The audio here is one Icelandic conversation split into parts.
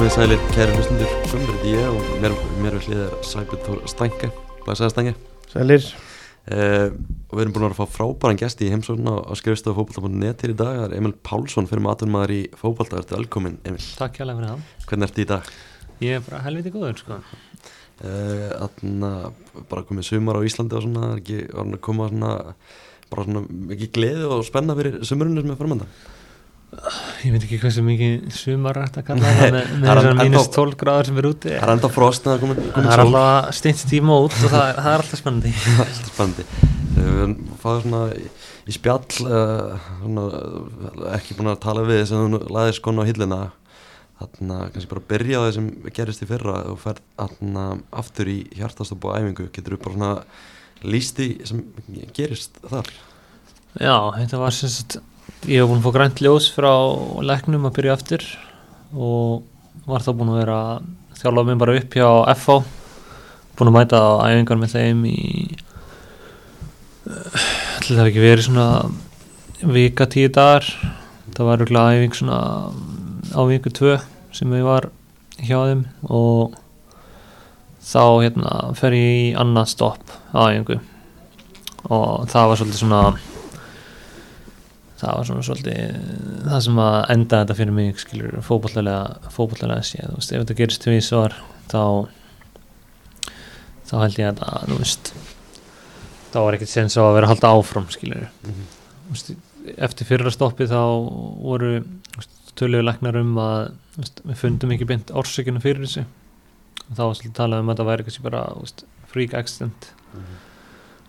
Komið sælir kæri hlustundur, komur þetta ég og mér, mér við hliðar Sæbjörn Þór Stænke, blæsaða Stænke. Sælir. Uh, og við erum búin að fá frábæran gæsti í heimsókn á, á skrifstofu fókbalta.net hér í dag, það er Emil Pálsson fyrir maturmaður í fókbalta, ertu velkomin Emil? Takk hjá fyrir það. Hvernig ertu í dag? Ég er bara helviti góður sko. Uh, Þannig bara komið sumar á Íslandi og svona, er ekki var að koma svona bara svona ekki gleði og spenna fyrir sumurinn sem er framönda Ég veit ekki hversu mikið sumar að kalla það með, Það er þessar mínus 12 gráður sem er úti. Það er en það er komin, Það er alltaf steint tíma út og það, er- það er alltaf spennandi. Alltaf spennandi. Við fáið svona í, spjall uh, svona, ekki búin að tala við sem þú laðir skona á hillina þannig að kannski bara byrja á það sem gerist í fyrra og ferð aftur í hjartastopp og æfingu. Getur þú bara svona lísti sem gerist þar? Já, þetta var sem sagt Ég hef búin að fá grænt ljós frá leknum að byrja aftur og var þá búin að vera þjálfa mig bara upp hjá FH búin að mæta á æfingar með þeim í ætli það ekki verið svona vika tíu dagar. Það var rúglega æfing svona á viku tvö sem ég var hjá þeim og þá hérna fer ég í annað stopp á æfingu. Og það var svolítið svona það var svona svolítið það sem að enda þetta fyrir mig skilur fótbollega fótbollega séð, ef þetta gerist tvís var þá þá held ég að það, veist þá var ekkert sens á að vera að halda áfram skilur Mhm. Þú veist, eftir fyrra stoppi þá voru töluðu læknar um að veist, við fundum ekki beint orsökinu fyrir þessu. Og þá var svolítið talað um að það væri kannski bara freak accident.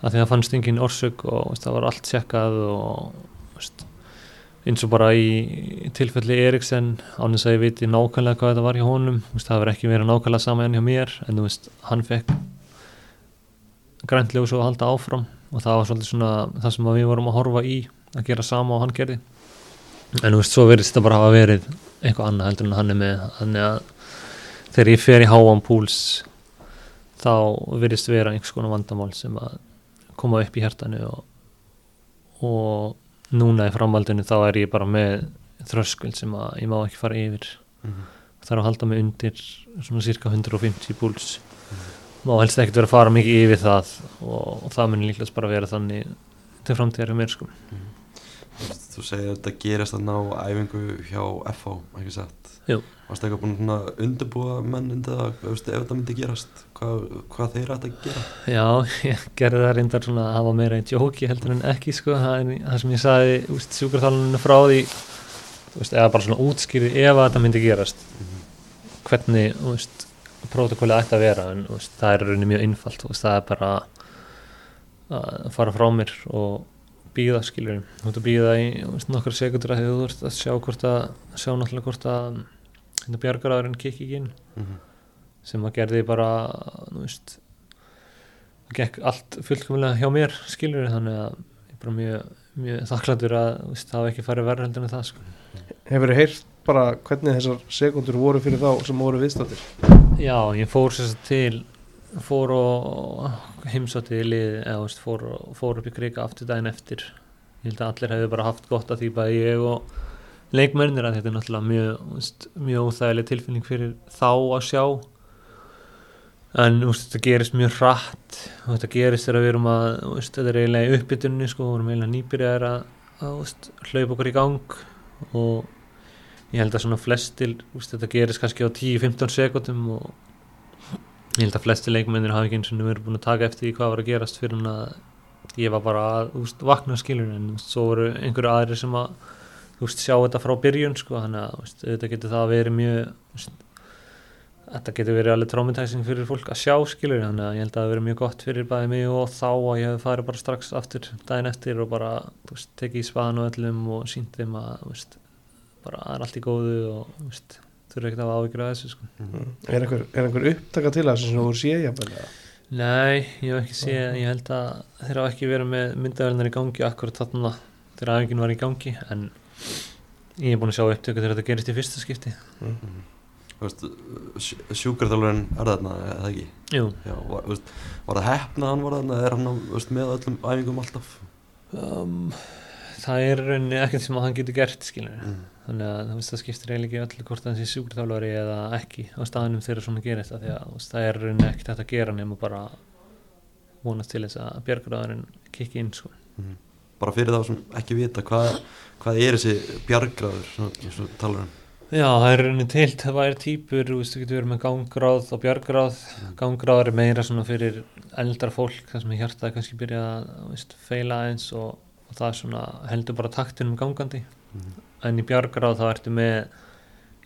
Að því það fannst engin orsök og það var allt tjekkað og veist, eins og bara í tilfelli Eriksen án þess að ég viti nákvæmlega hvað þetta var hjá honum veist, það verið ekki verið nákvæmlega sama enn hjá mér en þú veist, hann fekk grænt ljós og að halda áfram og það var svolítið svona það sem að við vorum að horfa í að gera sama og hann gerði. En þú veist, svo verðist þetta bara hafa verið eitthvað annað heldur en hann er með þannig að þegar ég fer í háan púls þá verðist vera einhvers konar vandamál sem að koma upp í hjertanu og, og núna í framhaldinu þá er ég bara með þröskul sem að ég má ekki fara yfir. Mhm. þarf að halda mig undir svona cirka 150 púls má helst ekkert vera að fara mikið yfir það og, og það mun líklega bara vera þannig til framtíðar hjá mér sko Þú segir að þetta gerist að ná æfingu hjá FH, ekki satt? Jú. Varstu eitthvað búin að undirbúa menn undir það, ef þetta myndi gerast hvað, hvað þeir ætti að gera? Já, ég gerði það reyndar svona að hafa meira í djóki heldur en ekki sko. Það, er, það sem ég sagði úst, sjúkarþáluninu frá því veist, eða bara svona útskýrði ef þetta myndi gerast hvernig úst, protokolli ætti að vera. En úst, það er rauninni mjög einfalt úst, það er bara að fara frá mér og býða skilur þú ert að býða í nokkra sekundur að þú ert að sjá hvort að sjá náttúrulega hvort að hérna bjargaraðurinn kikki ekki inn mm -hmm. sem að gerði bara þú veist það gekk allt fullkomlega hjá mér skilur þannig að ég er bara mjög, mjög þakklætur að veist, það hafa ekki farið verður heldur en það sko. Hefur þið heyrt bara hvernig þessar sekundur voru fyrir þá sem voru viðstættir já, ég fór sér til fór og heimsótti í lið eða veist, fór, fór upp í krika aftur daginn eftir. Ég held að allir hefði bara haft gott að því bæði ég og leikmennir að þetta er náttúrulega mjög, veist, mjög óþægileg tilfinning fyrir þá að sjá. En veist, þetta gerist mjög hratt og þetta gerist þegar við erum að þetta er eiginlega í uppbytunni sko, við erum eiginlega nýbyrjaðir að, að hlaupa okkur í gang. Og ég held að svona veist, þetta gerist kannski á 10-15 sekundum og ég held að flestir leikmennir hafi ekki eins og verið búin að taka eftir því hvað var að gerast fyrir hann að ég var bara að veist, vakna skilur en svo voru einhverju aðri sem að veist, sjá þetta frá byrjun sko, þannig að veist, þetta getur það verið mjög þetta getur verið alveg traumatizing fyrir fólk að sjá skilur þannig að ég held að það verið mjög gott fyrir bæði mig og þá að ég hef farið bara strax aftur daginn eftir og bara tekið í spaðan og öllum og sínt þeim að bara það er allt í góðu og þurfa ekkert að hafa áhyggjur af þessu sko. Er einhver, er einhver upptaka til þess sem þú voru séð jafnvel eða? Nei, ég hef ekki séð, ég held að þeir hafa ekki verið með myndaverðinar í gangi akkurat þarna þegar aðeingin var í gangi en ég er búin að sjá upptöku þegar þetta gerist í fyrsta skipti. Þú veist, sjúkarþjálfurinn er þarna, eða ekki? Jú, Já, var, þú veist, var það hefna að hann var þarna eða er hann veist, með öllum æfingum alltaf? Um, það er ekkert sem að hann getur gert skilur mm. Þannig að það skiptir eiginlega ekki öllu hvort hann sé sjúkriðálfari eða ekki á staðinum þegar svona gerist það því að það er ekkert hægt að gera nema bara vonast til þess að björgráðurinn kikki inn sko. Mm. bara fyrir þá sem ekki vita hvað, hvað er þessi bjargráður svona, eins og talar um Já, það er í rauninni til, það væri típur þú veist, þú getur verið með gangráð og björgráð gangráð er meira svona fyrir eldra fólk, það sem er hjartað kannski byrja að veist, feila eins og, og það er svona heldur bara taktinum gangandi mm. En í björgráð þá ertu með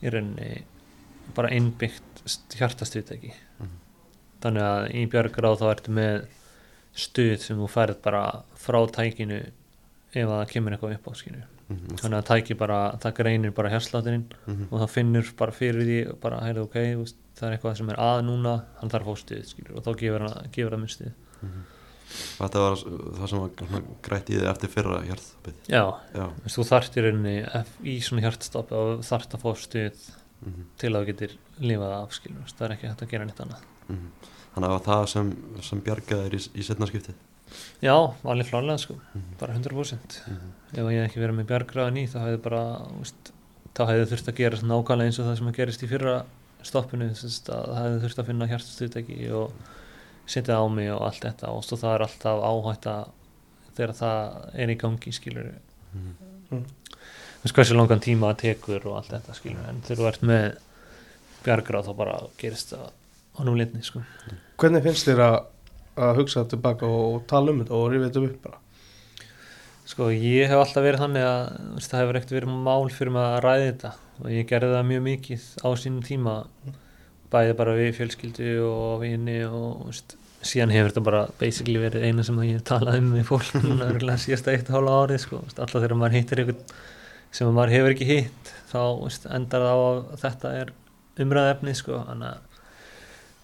í rauninni bara innbyggt hjartastuðtæki Mhm. þannig að í björgráð þá ertu með stuð sem þú færð bara frá tækinu ef að það kemur eitthvað upp á skinu Mm. þannig að tæki bara, það greinir bara hjarslátturinn Mm. og það finnur bara fyrir því bara, heyrðu, ok, það er eitthvað sem er að núna hann þarf að fá stuð, skilur, og þá gefur gefur það minn stuð og þetta var það sem var grætt í þig eftir fyrra hjartstoppið já, já þú þarft í rauninni í svona hjartstoppi og þarft að fá stuð mm. til að þú getur lifað af, skilur, það er ekki hægt að gera neitt annað Mm. þannig að það var það sem, sem bjargaði þér í, í setna skiptið já, alveg klárlega, sko, Mhm. bara 100% mm. ef ég ekki verið með bjargraðan í þá hefði bara, veist, þá hefði þurft að gera nákvæmlega eins og það sem að gerist í fyrra stoppinu, það hefði þurft að finna hjartstuðtæki og setja á mig og allt þetta. Og svo það er alltaf áhætta þegar það er í gangi, skilur Mm. þú veist hversu langan tíma það tekur og allt þetta, skilur en þegar þú ert með bjargrað þá bara gerist það á núlitni, sko. Hvernig finnst þér að, að hugsa tilbaka og, og tala um þetta og rifja þetta upp bara? Sko ég hef alltaf verið þannig að veist, það hefur ekkert verið mál fyrir maður að ræði þetta. Og ég gerði það mjög mikið á sínum tíma bæði bara við fjölskyldu og vini og veist, síðan hefur þetta bara basically verið eina sem ég hef talað um með fólk núna síðasta eitt hálfa árið sko, veist, alltaf þegar maður hittir einhvern sem maður hefur ekki hitt þá veist, endar það á að þetta er umræðefni sko, þannig að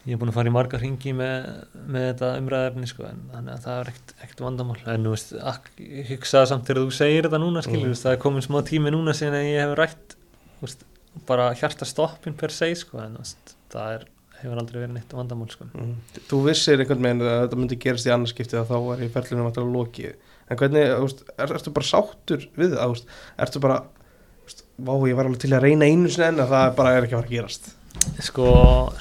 ég er búin að fara í marga hringi með, með þetta umræðefni sko, en þannig að það er ekkert, ekkert vandamál. En þú veist, hugsaði samt þegar þú segir þetta núna skilur, Mm. það er komin smá tími núna síðan að ég hef rætt bara hjarta stoppin per se sko, en þú veist, það er, hefur aldrei verið neitt vandamál sko. Mm. Þú vissir einhvern veginn að þetta myndi gerast í annarskiptið að þá var í ferlinu vantilega lokið en hvernig, veist, er, ertu bara sáttur við það, veist, ertu bara veist, vá, ég var alveg til að reyna einu sinni en að það bara er ekki að fara að gerast sko,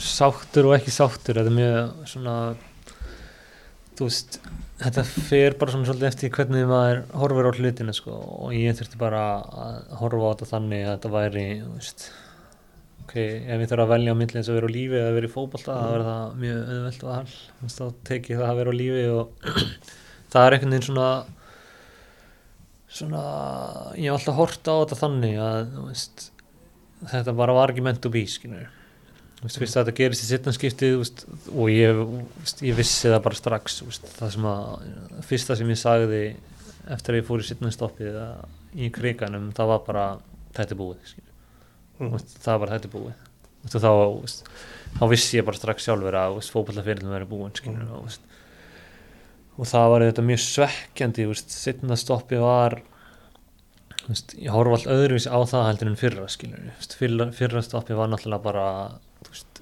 sáttur og ekki sáttur þetta er mjög svona þú veist þetta fer bara svona svolítið eftir hvernig maður horfir á hlutinu sko og ég þurfti bara að horfa á þetta þannig að þetta væri þú veist ok, ef ég þarf að velja á milli þess að vera á lífi eða vera í fótbolta, þá er það mjög auðvelt þú veist, þá tek ég það að vera á lífi og það er einhvern veginn svona svona ég hef alltaf hort á þetta þannig að veist, þetta bara var ekki meant to be skilur Þú veist, að þetta gerist í sittnarskiptið veist, og ég, veist, ég vissi það bara strax veist, það sem að fyrsta sem ég sagði eftir að ég fór í sittnarstoppið í kriganum það var bara þetta búið skilur. Mm. Það var þetta búið og þá, veist, þá vissi ég bara strax sjálfur að fókbaltafyrirlum verið búin skilur, Mm. og, og það var þetta mjög svekkjandi sittnarstoppið var þú veist, ég horfa allt öðruvísi á það heldur en fyrra skilur fyrra, fyrra stoppi var náttúrulega bara veist,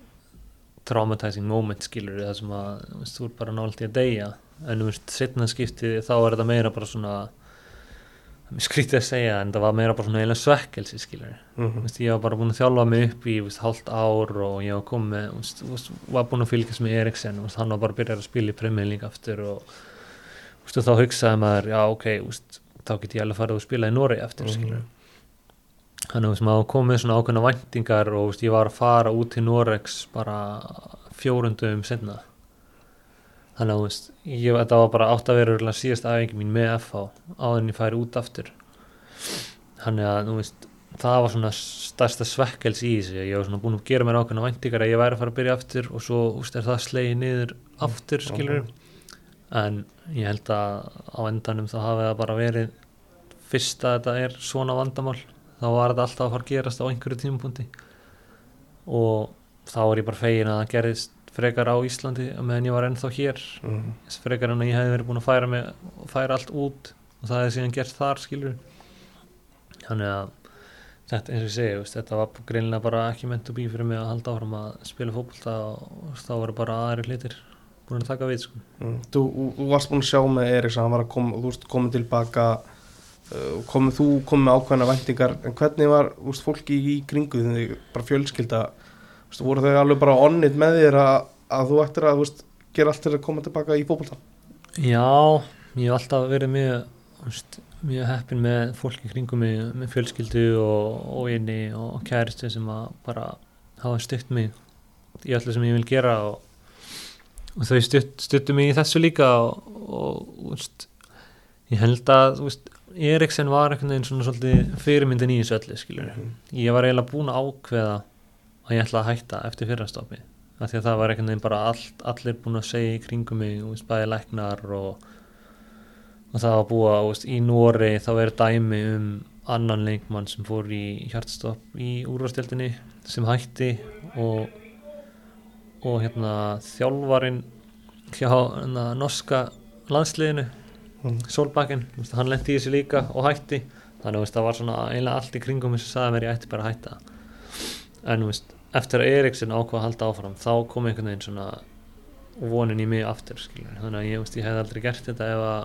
traumatizing moment skilur það sem að þú er bara í að deyja en veist, setna skipti þá er þetta meira bara svona skrítið að segja en það var meira bara svona eiginlega svekkelsi skilur Mm. Veist, ég var bara búin að þjálfa mig upp í veist, hálft ár og ég var komið var búin að fylgjast með Eriksen veist, hann var bara að byrja að spila í League aftur og veist, og þá hugsaði maður já ok, þá get ég alveg farið að spila í Noregi aftur Mhm. skilur þannig að maður kom með svona ákveðna væntingar og ég var að fara út til Noregs bara fjórundum senna þannig að þú veist, ég, þetta var bara átt að vera síðast aðeins mín með FH áður en ég færi út aftur. Þannig að þú veist það var svona stærsta svekkels í þessu. Ég var svona búin að gera mér ákveðna væntingar að ég væri að fara að byrja aftur og svo úst, er það slegið niður aftur skilur en ég held að á endanum þá hafi það bara verið fyrst að þetta er svona vandamál. Þá var þetta alltaf að fara að gerast á einhverju tímapunkti. Og þá er ég bara fegin að það gerðist frekar á Íslandi meðan ég var ennþá hér Mm. frekar en að ég hefði verið búin að færa, mig, færa allt út og það hefði síðan gert þar skilur þannig að þetta eins og ég segi, veist, þetta var greinlega bara ekki meant to be fyrir mig að halda áfram að spila fótbolta og þá voru bara aðri hlutir búin að taka við sko. Mm. Þú, þú varst búin að sjá með Eriksson, hann var að koma, þú veist, komin tilbaka uh, komið þú komið ákveðna væntingar en hvernig var úst, fólki í kringu þig bara fjölskylda úst, voru þau alveg bara onnit með þér að, að þú ættir að úst, gera allt til að koma tilbaka í fótbolta Já, ég hef alltaf verið mjög, mjög heppin með fólki kringum mig, með fjölskyldu og, og inni og kæristu sem að bara hafa stutt mig í öllu sem ég vil gera og, og þau stutt, stuttu mig í þessu líka og, og þú veist, ég held að Eriksen var einhvern veginn svona svolítið fyrirmyndin í þessu öllu skilur ég var eiginlega búin að ákveða að ég ætla að hætta eftir fyrrastofni af því að það var einhvern veginn bara all, allir búin að segja í kringum mig, veist, bæði læknar og, og það var búið að, í Nóri þá er dæmi um annan leikmann sem fór í hjartstopp í úrvastjöldinni sem hætti og og hérna þjálfarin hjá hérna, norska landsliðinu Mm. Solbakken, hann lendi í þessu líka og hætti. Þannig veist, það var svona eiginlega allt í kringum að sagði mér ég ætti bara að hætta. En þú veist, eftir að Eriksen ákvað að halda áfram þá kom einhvern veginn svona vonin í mig aftur skilur. þannig að ég, veist, ég hef aldrei gert þetta ef að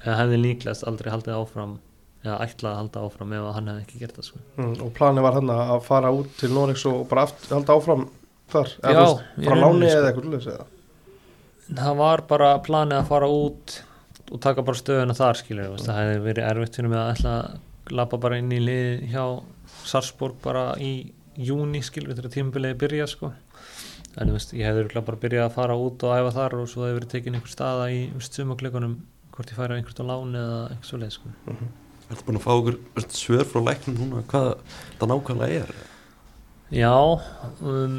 eða hefði líklegast aldrei haldið áfram eða ætlað að halda áfram ef að hann hefði ekki gert það sko. mm, og planið var hann að fara út til Norex og bara aftur, halda áfram þar eða, veist, frá láni sko. eða eitthvað það var bara planið að fara út og taka bara stöðuna þar skilur mm. það hefði verið erfitt fyrir mig að ætla að lappa bara inn í lið hjá Sarsborg bara í júni skilur þegar tímabiliði byrja sko. En veist, ég hefði bara byrjað að fara út og æfa þar og svo hefði verið tekin einhver staða í sumakleikunum hvort ég færi á einhvert á lán eða eitthvað svo leið sko Ertu búin að fá okkur svör frá læknum núna hvað það nákvæmlega er? Já, um,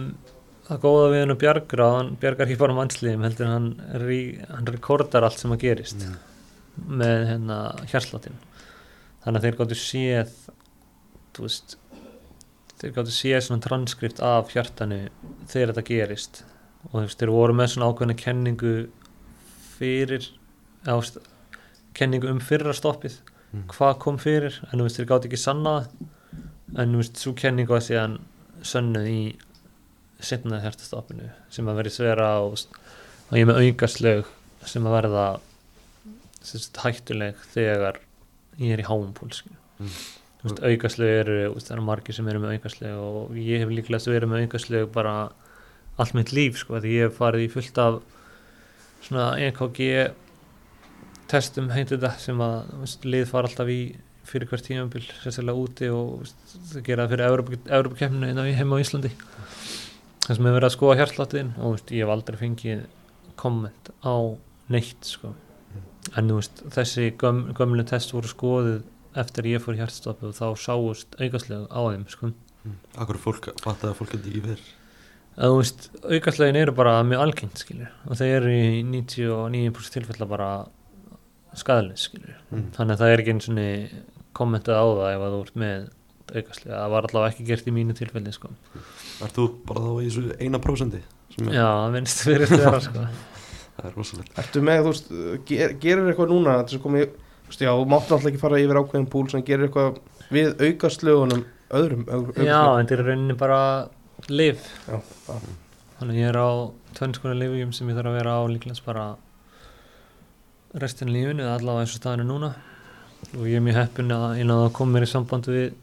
það góða við hennu Bjargar að hann bjargar ekki bara mannsliðum heldur en hann, rí, hann rekordar allt sem að gerist með hérna hjarsláttin þannig að þeir gáttu séð þú veist þeir gáttu séð svona transkript af hjartanu þegar þetta gerist og þú veist, þeir voru með svona ákveðna kenningu fyrir eða, þú veist, kenningu um fyrra stoppið Mm. hvað kom fyrir en þú veist, þeir gáttu ekki sanna en þú veist, svo kenningu að síðan sönnuð í setnaði hjartastoppinu sem að verið svera á og ég með aukaslög sem að verða sem sagt, hættuleg þegar ég er í háum púls Mm. Aukaslög eru það eru margir sem eru með aukaslög og ég hef líklega verið með aukaslög bara allt mitt líf sko, því ég hef farið í fullt af svona EKG testum heitir þetta sem að veist, lið fara alltaf í fyrir hvert tímabil, sérstaklega úti og veist, það gera það fyrir Európa-keppninu hérna í- heima á Íslandi það sem hefur verið að skoða hjartláttinn og veist, ég hef aldrei fengið komment á neitt sko. en þú veist, þessi göm, gömlu test voru skoðið eftir ég fór í hjartstoppu þá sáust aukastlega á þeim sko. Mm. Akkur fólk fattaði að fólk ekki verið að þú veist, aukastlegin eru bara mjög algengt skilur og þeir eru í 99% tilfella bara skadalega skilur Mm. þannig að það er ekki eins og kommentað á það ef að þú ert með aukastlega, það var allavega ekki gert í mínu tilfelli sko. Ert þú bara þá í þessu eina prósendi? sem er- já, það minnst fyrir þeirra sko. Það er rosalegt Ertu með, þú veist, ger, gerir eitthvað núna til þess að koma í, veist, já, þú mátt náttúrulega ekki fara yfir ákveðin púl sem gerir eitthvað við aukaslögunum öðrum auk- já, en þetta er í rauninni bara liv já, þannig að ég er á tvennskona livjum sem ég þarf að vera á líklega bara restin lífinu allavega eins og staðinu núna. Og ég er mjög heppin að ég náða að koma mér í samband við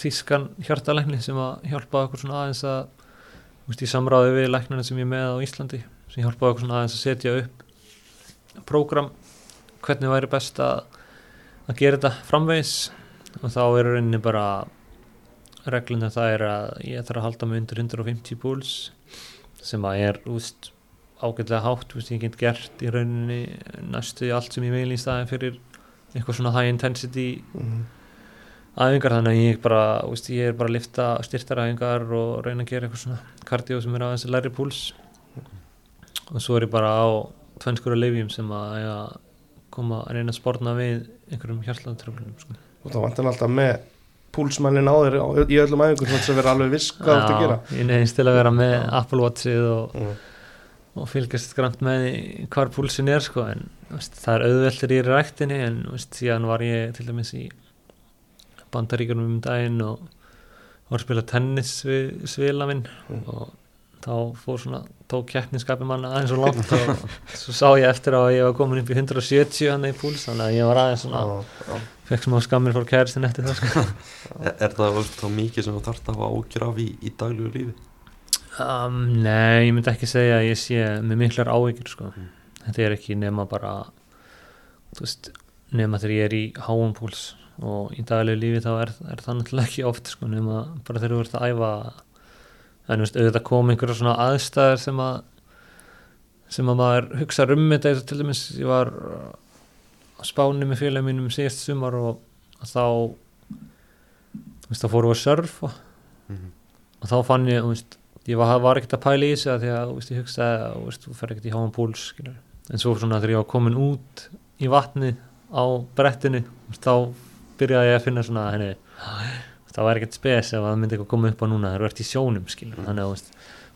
þýskan hjartalækni sem að hjálpa okkur svona aðeins að veist, ég samráði við læknarna sem ég er með á Íslandi sem hjálpa okkur svona aðeins að setja upp prógram hvernig væri best að, að gera þetta framvegis. Og þá er rauninni bara reglunda það er að ég þarf að halda mig undir 150 púls sem að er úst, ágætlega hátt, úst, ég get gert í rauninni næstu í allt sem ég vil í staðin fyrir eitthvað svona high intensity Mhm. æfingar. Þannig að ég bara, úst, ég er bara að lifta styrtaræfingar og reyna að gera eitthvað svona kardió sem er aðeins læri púls. Og svo er ég bara á tvennskura leifjum sem að að koma að reyna að spórna við einhverjum hjartlantröflunum sko. og þá vantar alltaf með púlsmælin á þér í öllum æfingum þannig að vera alveg viss hvað þú ert að gera ég neðist til að vera með Apple Watchið og mm. og fylgjast grannt með hvar púlsin er sko en veist, það er auðveldur í ræktinni en veist, síðan var ég til dæmis í bandaríkunum um daginn og var að spila tennis við svila minn Mm. og þá fór svona, tók keppninskapi manna aðeins og langt og svo sá ég eftir að ég var komin upp í 170 hann í púls þannig að ég var aðeins svona, fekk smá skammir fór kæristin eftir það sko. Er, er það þá mikið sem þú þarft að hafa ágjur af í, í daglegu lífi? um, Nei, ég myndi ekki segja að ég sé með miklar áhyggjur sko. Mm. þetta er ekki nema bara veist, nema þegar ég er í háum púls og í daglegu lífi þá er, er það náttúrulega ekki oft sko, nema bara þegar þú ert að æfa en auðvitað kom einhverja svona aðstæður sem að sem að maður hugsa um þetta. Til dæmis ég var á spáni með félagum mínum síðast sumar og þá þá fórum við að surfa. Mhm. og þá fann ég, veist, ég var, var ekkert að pæla í þessu því að, veist, ég hugsaði að, þú fer ekkert í háan púls, en svo svona þegar ég var komin út í vatni á brettinu, þá byrjaði ég að finna svona, henni það var ekkert spes ef að það myndi eitthvað koma upp á núna þegar þú ert í sjónum, skilur, Mm. þannig að,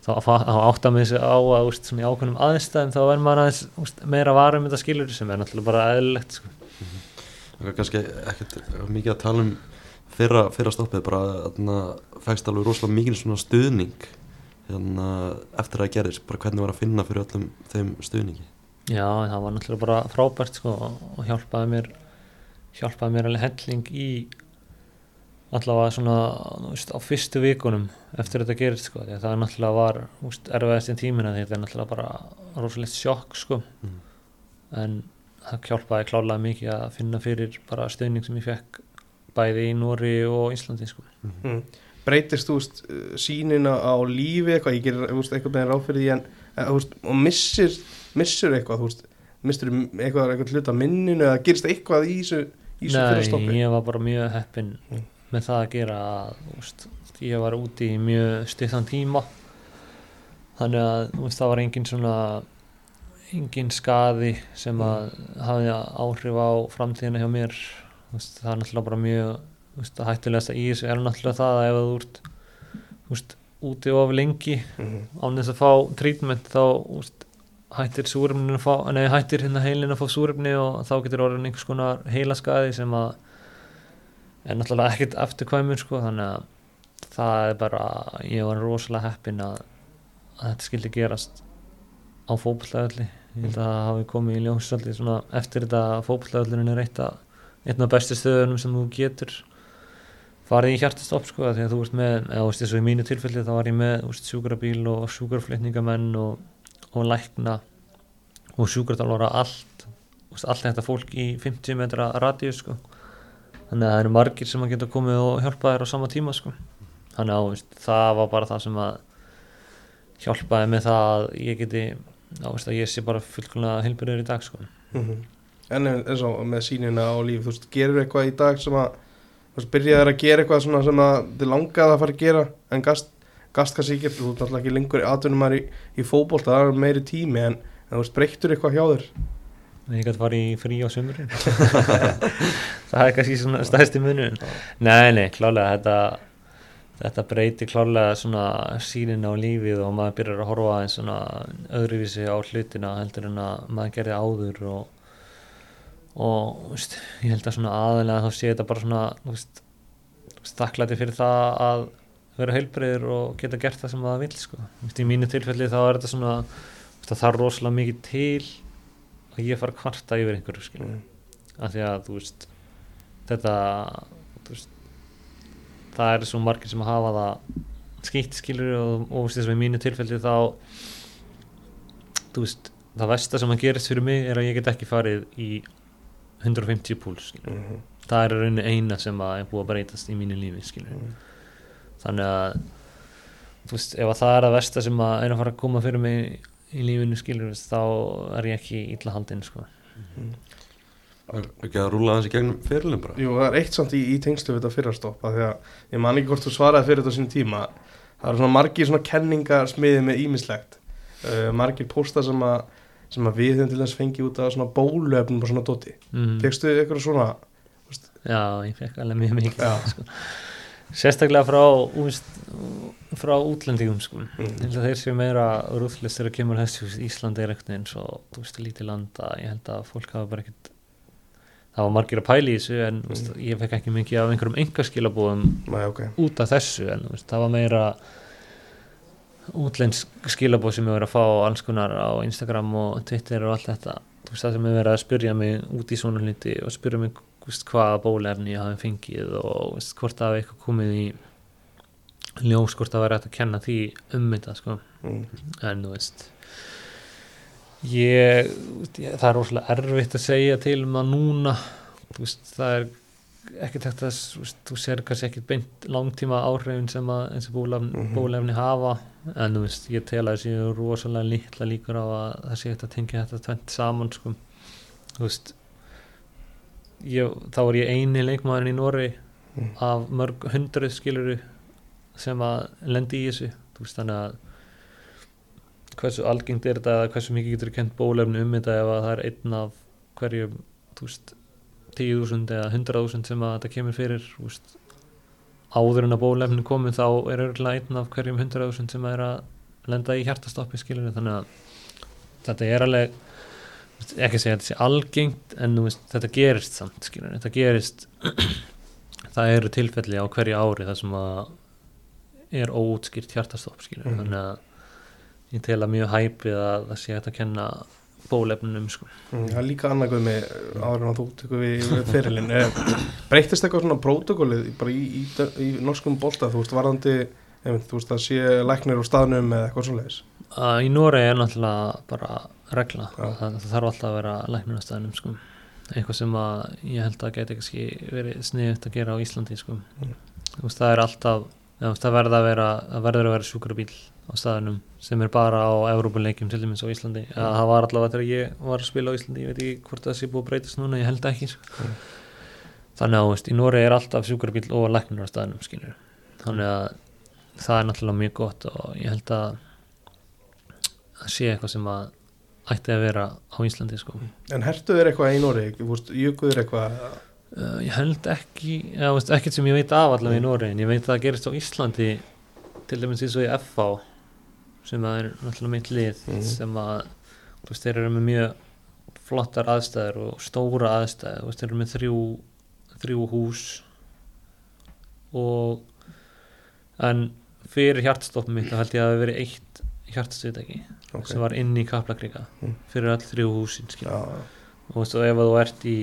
þá, þá átta mig þessu á að, svona í ákveðnum aðstæðum þá er maður aðeins, veist, meira varum þetta skilur sem er náttúrulega bara eðlilegt, sko. Það er kannski ekkert mikið að tala um fyrra, fyrra stoppið bara þarna fækst alveg rosalega mikið svona stuðning hérna, eftir að það gerðist, bara hvernig var að finna fyrir öllum þeim stuðningi? Já, það var náttúrulega bara frábært sko og hjálpaði mér hjálpaði mér alveg helling í allavega svona þú veist, á fyrstu vikunum eftir þetta gerist sko því að það náttúrulega var erfiðast í tímina því þetta er náttúrulega bara rosalegt sjokk sko Mhm. en það hjálpaði klálega mikið að finna fyrir bara stuðning sem ég fekk bæði í Nóri og Íslandi sko Mm. breytist þú veist sínina á lífi eitthvað, ég veist, eitthvað með ráð fyrir því en eh, þú veist, og missir, missir eitthvað þú veist, missir eitthvað, eitthvað hluta af minninu eða gerist eitthvað í þessu Nei, ég var bara mjög heppinn Mm. Með það að gera að veist, ég var úti í mjög stuttan tíma þannig að veist, það var engin svona engin skaði sem að hafði áhrif á framtíðina hjá mér veist, það er náttúrulega bara mjög það hættulegasta í þessu er náttúrulega það að ef þú ert veist, úti of lengi Mhm. án þess að fá trítment þá veist, hættir súrefnin að fá nei, hættir hérna heilin að fá súrefni og þá getur orðin einhvers konar heilaskaði sem að er náttúrulega ekkert afturkvæmur sko þannig að það er bara ég var rosalega heppin að, að þetta skildi gerast á fótbollagölli ég held að það hafi komið í ljós svolítið svona eftir þetta að fótbollagöllin er eitt að einn af bestu stöðunum sem þú getur farið í hjartastopp sko því að þú ert með, eða þú veist og í mínu tilfelli þá var ég með veist, sjúkrabíl og sjúkraflutningamenn og, og lækna og sjúkratalvara allt veist, allt þetta fólk í 50 metra radíus sko þannig að það eru margir sem að geta komið og hjálpa þér á sama tíma sko. Þannig að veist, það var bara það sem að hjálpaði með það að ég geti á, veist, að ég sé bara fullkomlega heilbyrður í dag sko. Mhm. en eins og með sínina á líf þú veist, gerir eitthvað í dag sem að þú veist, byrjaðir að gera eitthvað svona sem að þið langaði að fara að gera en gast, gast kannski ekki, þú ert náttúrulega ekki lengur maður í, í fótbolt, það er meiri tími en, en þú veist, breyttur eitthvað hjá þér? Ég gæti farið í frí á sömurinn það er kannski svona stæðsti munun nei, nei, klálega þetta þetta breytir klálega svona sínin á lífið og maður byrjar að horfa eins svona öðruvísi á hlutina heldur en að maður gerði áður og og veist, ég held að svona aðalega þá sé þetta bara svona staklæti fyrir það að vera heilbreyður og geta gert það sem maður vil sko. Í mínu tilfelli þá er þetta svona það þarf rosalega mikið til að ég fara að kvarta yfir einhverju mm. af því að þú veist þetta veist, það er svo margir sem hafa það skýtt skilur og, og þess að í mínu tilfelli þá veist það versta sem að gerist fyrir mig er að ég get ekki farið í 150 púls. Mm. það er í rauninni eina sem að er búið að breytast í mínu lífi skilur. Mm. þannig að veist, ef að það er að versta sem að er að fara að koma fyrir mig í lífinu skilur, þá er ég ekki illa haldinn sko. Ekki að rúla þessi gegnum fyrirlum bara Jú, það er eitt samt í, í tengslu við þetta fyrrastopp að því að ég man ekki hvort þú svaraði fyrir þetta á sín tíma það eru svona margir svona kenningar smiðið með ímislegt uh, margir pósta sem að sem að við höfum til þess fengið út af svona bóluefnum og svona doti. mm. Fekstu eitthvað svona Já, ég fekk alveg mjög mikið sko. sérstaklega frá úst, frá útlendingum sko. mm. að þeir séu meira rúðlist þegar kemur þessu Íslandi er ekkert eins og þú veist, lítið landa ég held að fólk hafa bara ekkert það var margir að pæla í þessu en mm. veist, ég fekk ekki mikið af einhverjum engaskilabúðum Nei, ok út af þessu en það var meira útlensk skilabóð sem ég verið að fá alls konar á Instagram og Twitter og allt þetta veist það sem er verið að spyrja mig út í svona hluti og spyrja mig veist, hvaða bólefni ég hafi fengið og veist, hvort það hafi eitthvað komið í ljós hvort það hægt að kenna því um þetta sko mm. en þú veist ég, það er rosalega erfitt að segja til um það núna veist, það er ekkert hægt að veist, þú sér kannski ekkert beint langtíma áhrifin sem að eins og bólefni, Mhm. bólefni hafa en þú veist, ég tel að það séu rosalega litla líkur á að það sé hægt að tengja þetta tvent saman sko þú veist ég, þá er ég eini leikmaðurinn í Nóri Mm. af mörg hundruð skiluru sem að lendi í þessu þú veist þannig að hversu algengt er þetta eða hversu mikið getur kent bólefni um þetta ef að það er einn af hverjum þú veist 10.000 eða 100.000 sem að þetta kemur fyrir veist, áður en að bólefni komið þá er örgulega einn af hverjum 100.000 sem er að lenda í hjartastoppi skilur þannig að þetta er alveg veist, ekki segja að þetta sé algengt en veist, þetta gerist samt skilur þetta gerist það eru tilfelli á hverju ári þar sem að er óútskýrt hjartastopp skilur Mhm. þannig að ég tel að mjög hæpið að það sé hægt að kenna bólefnunum sko. Mm, Það er líka annað guð með áður en þú tekur við, fyrirlin breytist eitthvað svona prótokollið bara í, í, í norskum bolta þú veist varðandi einmitt, þú veist að sé læknir á staðnum eða eitthvað svoleiðis að í Noregi er náttúrulega bara regla, Já. það, það þarf alltaf að vera læknunastæðinum sko. eitthvað sem að ég held að geti ekki verið sniðut að gera á Íslandi sko. Mm. Veist, það er alltaf það verður að vera, vera sjúkrabíl á staðinum sem er bara á Evrópuleikjum til dæmis á Íslandi Mm. ja, það var allavega þegar ég var að spila á Íslandi ég veit ekki hvort það sé búið að breytast núna ég held ekki sko. Mm. þannig að veist, í Noregi er alltaf sjúkrabíl og læknur á staðinum skilur. þannig að það er náttúrulega mjög gott og ég held að það sé eitthvað sem að ætti að vera á Íslandi sko. en hertu þér eitthvað í Nóri jökuð þér eitthvað uh, ég held ekki ekkert sem ég veit af allavega í Mm. Noregi en ég veit að það gerist á Íslandi til dæmis eins og í FH sem að er náttúrulega mitt lið Mhm. sem að veist, þeir eru með mjög flottar aðstæður og stóra aðstæður veist, þeir eru með þrjú, þrjú hús og en fyrir hjartstoppum mitt þá held ég að það hafi verið eitt hjartstuðdæki okay. sem var inn í Kaplakrika Mm. fyrir öll þrjú húsin já, og veist, ef þú ert í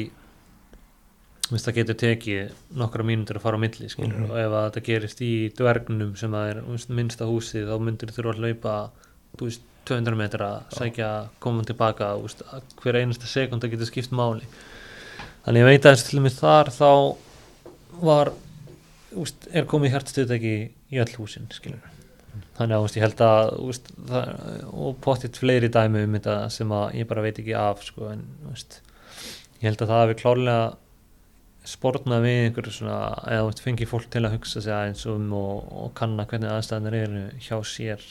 veist, það getur tekið nokkra mínútur að fara á milli skilur, Mhm. og ef að þetta gerist í dvergnum sem að er minnsta húsið þá myndir þú að hlaupa þú veist, 200 metra, sækja koma tilbaka, að hver einasta sekunda getur skipt máli. Þannig ég veit að eins til og með þar þá var veist, er komið hjartstöðtæki í öll húsin skilur. Þannig að veist, ég held að það, og pottitt fleiri dæmi um þetta sem að ég bara veit ekki af sko, en ég held að það hefur klárlega sportnað við einhverju svona eða fengið fólk til að hugsa sig aðeins um og, og kanna hvernig aðstæðanir eru hjá sér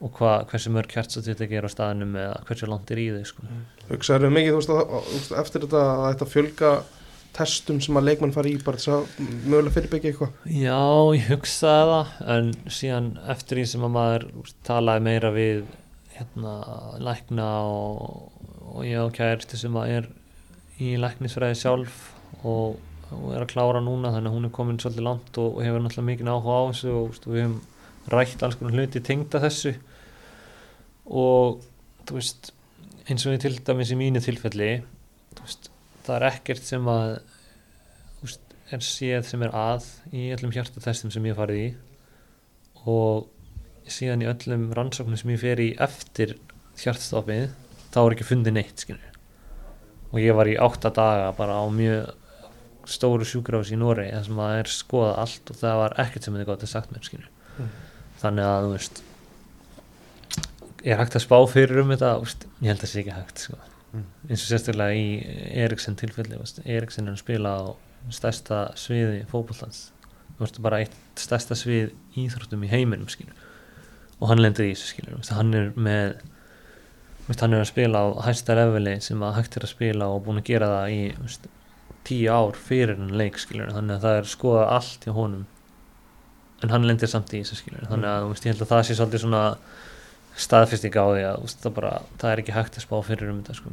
og hva, hversu mörg þetta ger á staðinum eða hversu langt er í þau sko. hugsaður mikið þú veist, að, eftir þetta að þetta fjölga testum sem að leikmann fari í bara þess að mögulega fyrirbyggja eitthvað Já, ég hugsaði það en síðan eftir því sem að maður talaði meira við hérna, lækna og, og ég á kærti sem að er í læknisfræði sjálf og, og er að klára núna þannig að hún er komin svolítið langt og, og hefur náttúrulega mikið áhuga á þessu og úst, við hefum rætt alls konar hluti tengda þessu. Og þú veist eins og ég til dæmis í mínu tilfelli veist, það er ekkert sem að veist, er séð sem er að í öllum hjartatestum sem ég farið í. Og síðan í öllum rannsóknum sem ég fer í eftir hjartstoppið þá er ekki fundið neitt skilur og ég var í átta daga bara á mjög stóru sjúkrafis í Noregi þar sem að er skoðað allt og það var ekkert sem þið gott að sagt mér Mm. þannig að þú veist er hægt að spá fyrir um þetta úst, ég held að það sé ekki hægt sko. Mm. eins og sérstaklega í Eriksen tilfelli úst, Eriksen er að spila á stærsta sviði veist bara eitt stærsta svið íþróttum í heiminum skilur og hann lendir í þessu skilur hann er með úst, hann er að spila á hæsta leveli sem að hægt er að spila og búin að gera það í úst, tíu ár fyrir hann leik skilur þannig að það er skoða allt hjá honum. En hann lendir samt í þessu skilur þannig að úst, ég held að það sé svolítið svona staðfesting á því að það, bara, það er ekki hægt að spá fyrir um þetta sko.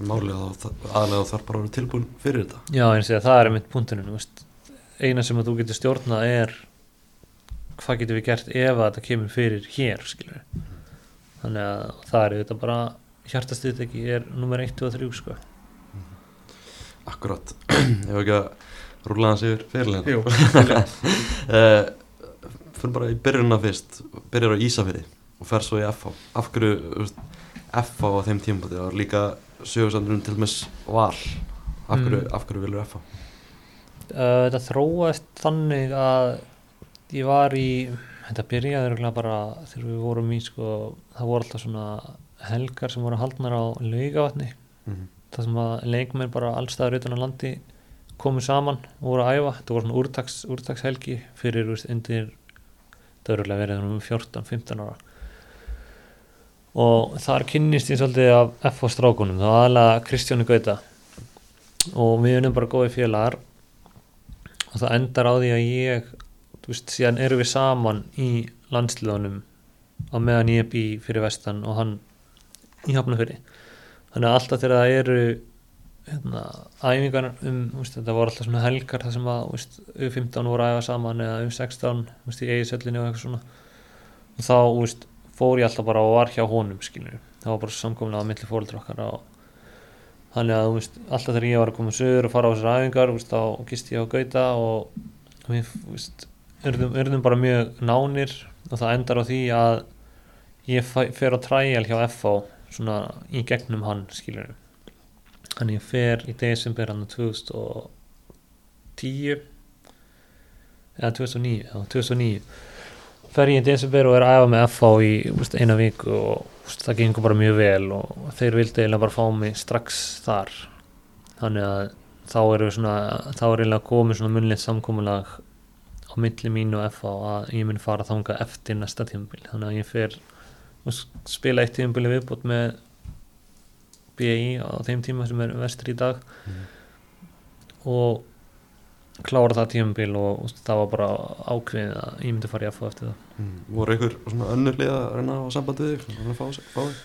Það- aðlega þarf bara að vera tilbúin fyrir þetta. Já, eins og það er mitt veist. eina sem að þú getur stjórnað er hvað getum við gert ef að þetta kemur fyrir hér skilur þannig að það er þetta bara hjartastuðteki er nummer 1 og 3 sko. Akkurat, ég hef ekki að rúla hans yfir fyrirlega Jú, uh, Fyrir bara í byrjunna fyrst Byrjar á Ísafirði og fer svo í FH Af hverju, FH á þeim tímpoti og líka sögursandurum til dæmis Val. Af hverju, Mm. af hverju vilur FH? uh, þetta þróast þannig að ég var í þetta byrjaði bara þegar við vorum í sko, það voru alltaf svona helgar sem voru haldnar á laugavatni. Mm það sem að leikmenn bara allstaður utan á landi komu saman og voru að æfa. Þetta voru svona úrtaks, úrtakshelgi fyrir veist, undir eru verið um 14-15 ára. Og þar kynnist ég svolítið af F.O. strákunum það var aðalega Kristjáni Gauta. Og við erum bara góði félagar. Og það endar á því að ég þú veist, síðan erum við saman í landsliðunum á meðan ég bý fyrir vestan og hann í hafnafyrir þannig að alltaf þegar það eru hérna, æfingar um, veist, þetta voru alltaf svona helgar þar sem að veist, U15 voru að æfa saman eða U16 veist, í eigisöllinni og eitthvað svona. Og þá veist, fór ég alltaf bara og var hjá honum skilur, það var bara samkomlega á milli fóreldra okkar þannig að alltaf þegar ég var að koma sögur og fara á þessar æfingar þá gist ég á Gauta og við urðum, urðum bara mjög nánir og það endar á því að ég fæ- fer á træjal hjá FH svona í gegnum hann skilur þannig ég fer í desember hann 2010 eða 2009 já, 2009 fer ég í desember og er að æfa með FH í úst, eina viku og úst, það gengur bara mjög vel og þeir vildi eiginlega bara fá mig strax þar. Þannig að þá er svona, þá er eiginlega komið svona munlegt samkomulag á milli mín og FH að ég mun fara þanga eftir næsta tímabil þannig að ég fer og spila eitt tímabili viðbútt með BI á þeim tíma sem er vestur í dag Mhm. og klára það tímabil og, og það var bara ákveðið að ég myndi fara í FH eftir það Mm. Voru ykkur svona önnur lið að reyna á samband við þig? Að fá, þig?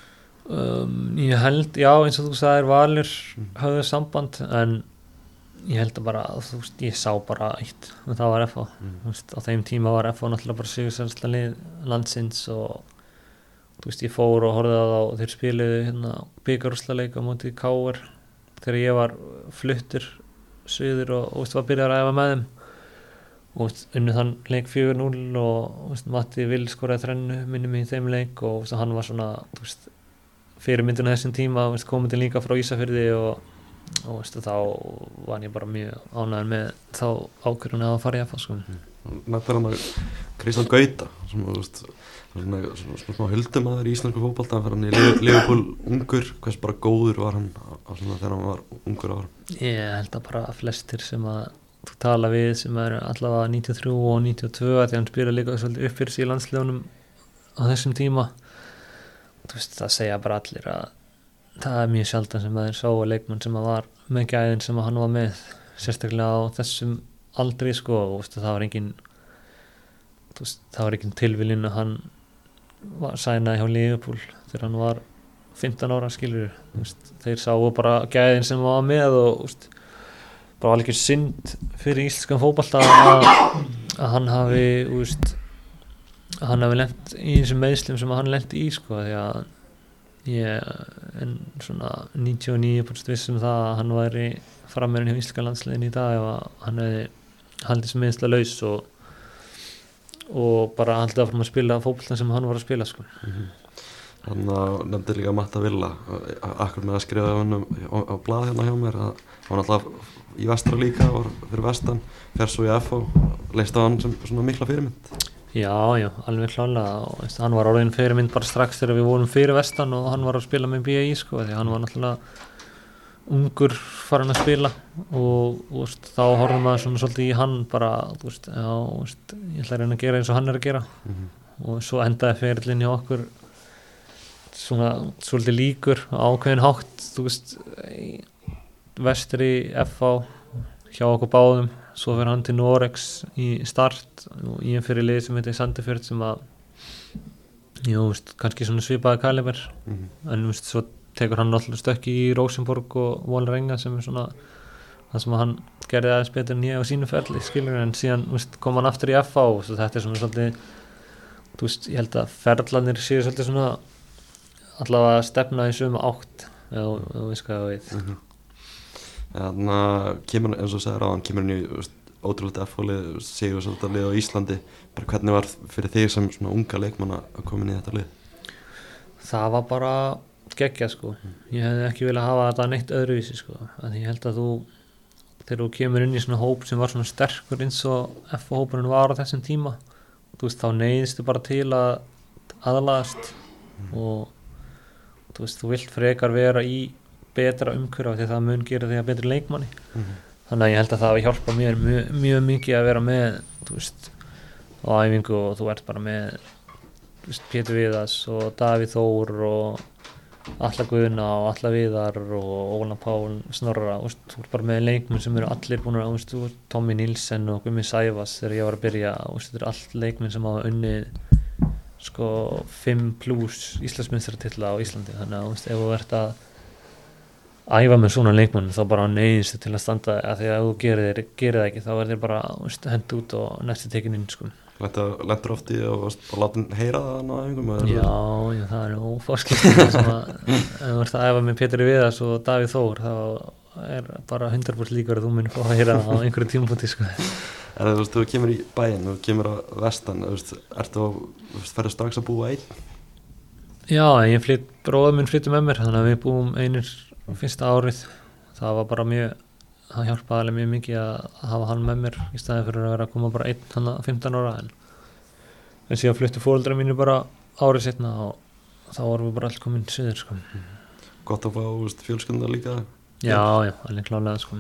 um, ég held, já eins og þú sagðir Valur Mm. höfðu samband en ég held að bara, þú veist, ég sá bara eitt og það var FH Mm. Veist, á þeim tíma var FH náttúrulega bara sigursælsla lið landsins og þú veist, ég fór og horfði á það og þeir spiluðu hérna byggarúslaleik á móti Káur þegar ég var fluttur suður og, og þú veist, var byrjar að æfa með þeim og unnu þann leik 4-0 og þú veist, Matti Vil skoraði þrennu minni mig í þeim leik og veist, hann var svona þú veist, fyrir myndinu þessum tíma komandi líka frá Ísafyrði og, og þú veist, þá var ég bara mjög ánæður með þá ákvörðun að fara í FH sko. Nættar hann að Kristján Gauta sem þú veist svona, svona, svona smá huldumæður í íslensku fótbolta hann fyrir hann í Liverpool ungur. Hvers bara góður var hann á, svona þegar hann var ungur ára Ég held að bara flestir sem að þú tala við sem er allavega 93 og 92 að því hann spila líka svolítið upp fyrir sig í landslegunum á þessum tíma þú veist það segja bara allir að það er mjög sjaldan sem að þeir sáu leikmann sem að var með gæðin sem að hann var með sérstaklega á þessum aldrei sko og veist, það var engin veist, það var engin tilviljun að hann sænaði hjá Liverpool þegar hann var 15 ára skilur veist, þeir sáu bara gæðin sem var með og bara alveg synd fyrir íslenskan fótballta að, að hann hafi að hann hafi lent í þessum meðslum sem hann lent í sko því að ég en svona 99% vissum það að hann væri frammeirinn hjá íslenska landsliðin í dag að hann hefði haldið sem meðsla laus og og bara haldið áfram að spila fótballta sem hann var að spila sko. Þannig að nefndi líka Matta Villa. Akkur með að skrifa hann um, á, á blað hérna hjá mér að hann alltaf í vestra líka, var fyrir vestan fer svo í FH, leist á hann sem svona mikla fyrirmynd Já, já, alveg klálega. Og hann var orðin fyrirmynd bara strax þegar við vorum fyrir vestan og hann var að spila með BAI sko, því hann var náttúrulega ungur farin að spila. Og veist, þá horfum maður svona svolítið í hann bara, þú veist, já, veist, ég ætla að reyna að gera eins og hann er að gera. Mm -hmm. og svo endaði ferillin hjá okkur svona svolítið líkur ákveðin hátt, þú veist vestri FH hjá okkur báðum svo fyrir hann til Norex í start og ég fyrir lið sem heitir Sandefjörð sem að jú, veist, kannski svona svipaði kaliber Mm -hmm. en veist, svo tekur hann alltaf stökki í Rosenborg og Volrenga sem er svona það sem hann gerði aðeins betur en ég á sínu ferli skilur en síðan veist, kom hann aftur í FH og þetta er svona svolítið veist, ég held að ferlanir séu svolítið svona allavega að stefna í sömu átt eða veist hvað ég veit Mhm. Þannig að kemur, eins og segir á hann, kemur veist, ótrúlega F-fólið, segjum svolítið lið á Íslandi bara hvernig var fyrir þig sem svona unga leikmann að koma inn í þetta lið? það var bara geggja sko ég hefði ekki viljað hafa þetta neitt öðruvísi sko að ég held að þú þegar þú kemur inn í svona hóp sem var svona sterkur eins og F-hópurinn var á þessum tíma þú veist þá neyðistu bara til að aðlagast og þú veist þú vilt frekar vera í betra umhverfa því það mun gera því að betri leikmanni. Þannig að ég held að það hafi hjálpað mér mjög, mjög mikið að vera með veist á æfingu og þú ert bara með veist, Pétur Viðas og Davíð Þór og Alla Guðna og Alla Viðar og Óla Pál Snorra, veist, þú ert bara með leikmenn sem eru allir búin að, veist, Tommy Nilsen og Gummi Sæfas þegar ég var að byrja. Veist, þetta eru allt leikmenn sem hafa unnið sko 5 pluss Íslandsmyndsratilla á Íslandi. Þannig að ef þú ert að æfa með svona leikmenn þá bara neyðist til að standa að því að þú gerir, gerir það ekki þá er þér bara þú veist, hend út og næsti tekin inn sko. Lendur oft í og varst bara látin heyra það á æfingum? Já, já, það er ófáskilt sem að þú ert að æfa með Pétur Viðas og Davíð Þór þá er bara 100% líkur að þú munir fá að heyra það á einhverju tímpúti sko. En þú veist, þú kemur í bæinn, þú kemur á vestan, þú veist, ertu að, þú veist, ferðu strax að búa einn? Já, ég flytt, bróður minn flyttu með mér þannig að við búum einir fyrsta árið það var bara mjög það hjálpaði alveg mjög mikið að hafa hann með mér í staði fyrir að vera að koma bara einn hann að 15 ára en, en síðan fluttu fóreldra mínu bara árið setna og þá vorum við bara allir komin söður sko. Gott að fá, fjölskyldar líka? Já, já, alveg klálega sko.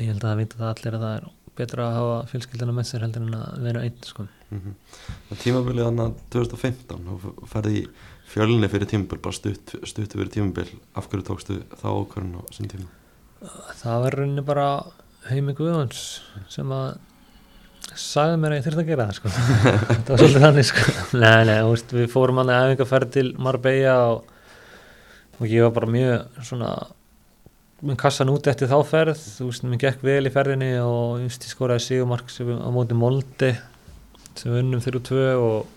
ég held að það vita það allir að það er betra að hafa fjölskyldina með sér heldur en að vera einn sko. Mm -hmm. Tímabilið hann að 2015, þú ferði í fjölinni fyrir tímabil, bara stutt, stuttu fyrir tímabil, af hverju tókstu þá ákvörðun á þessum tíma? það var rauninni bara Heimi Guðvans sem að sagði mér að ég þurfti að gera það sko. það var svolítið þannig sko. nei, nei, veist, við fórum hann að efingarferð til Marbella og, og ég var bara mjög svona með kassan út eftir þá ferð þú veist, mér gekk vel í ferðinni og ég skoraði sigumark á móti Molde sem við unnum fyrir tvö og,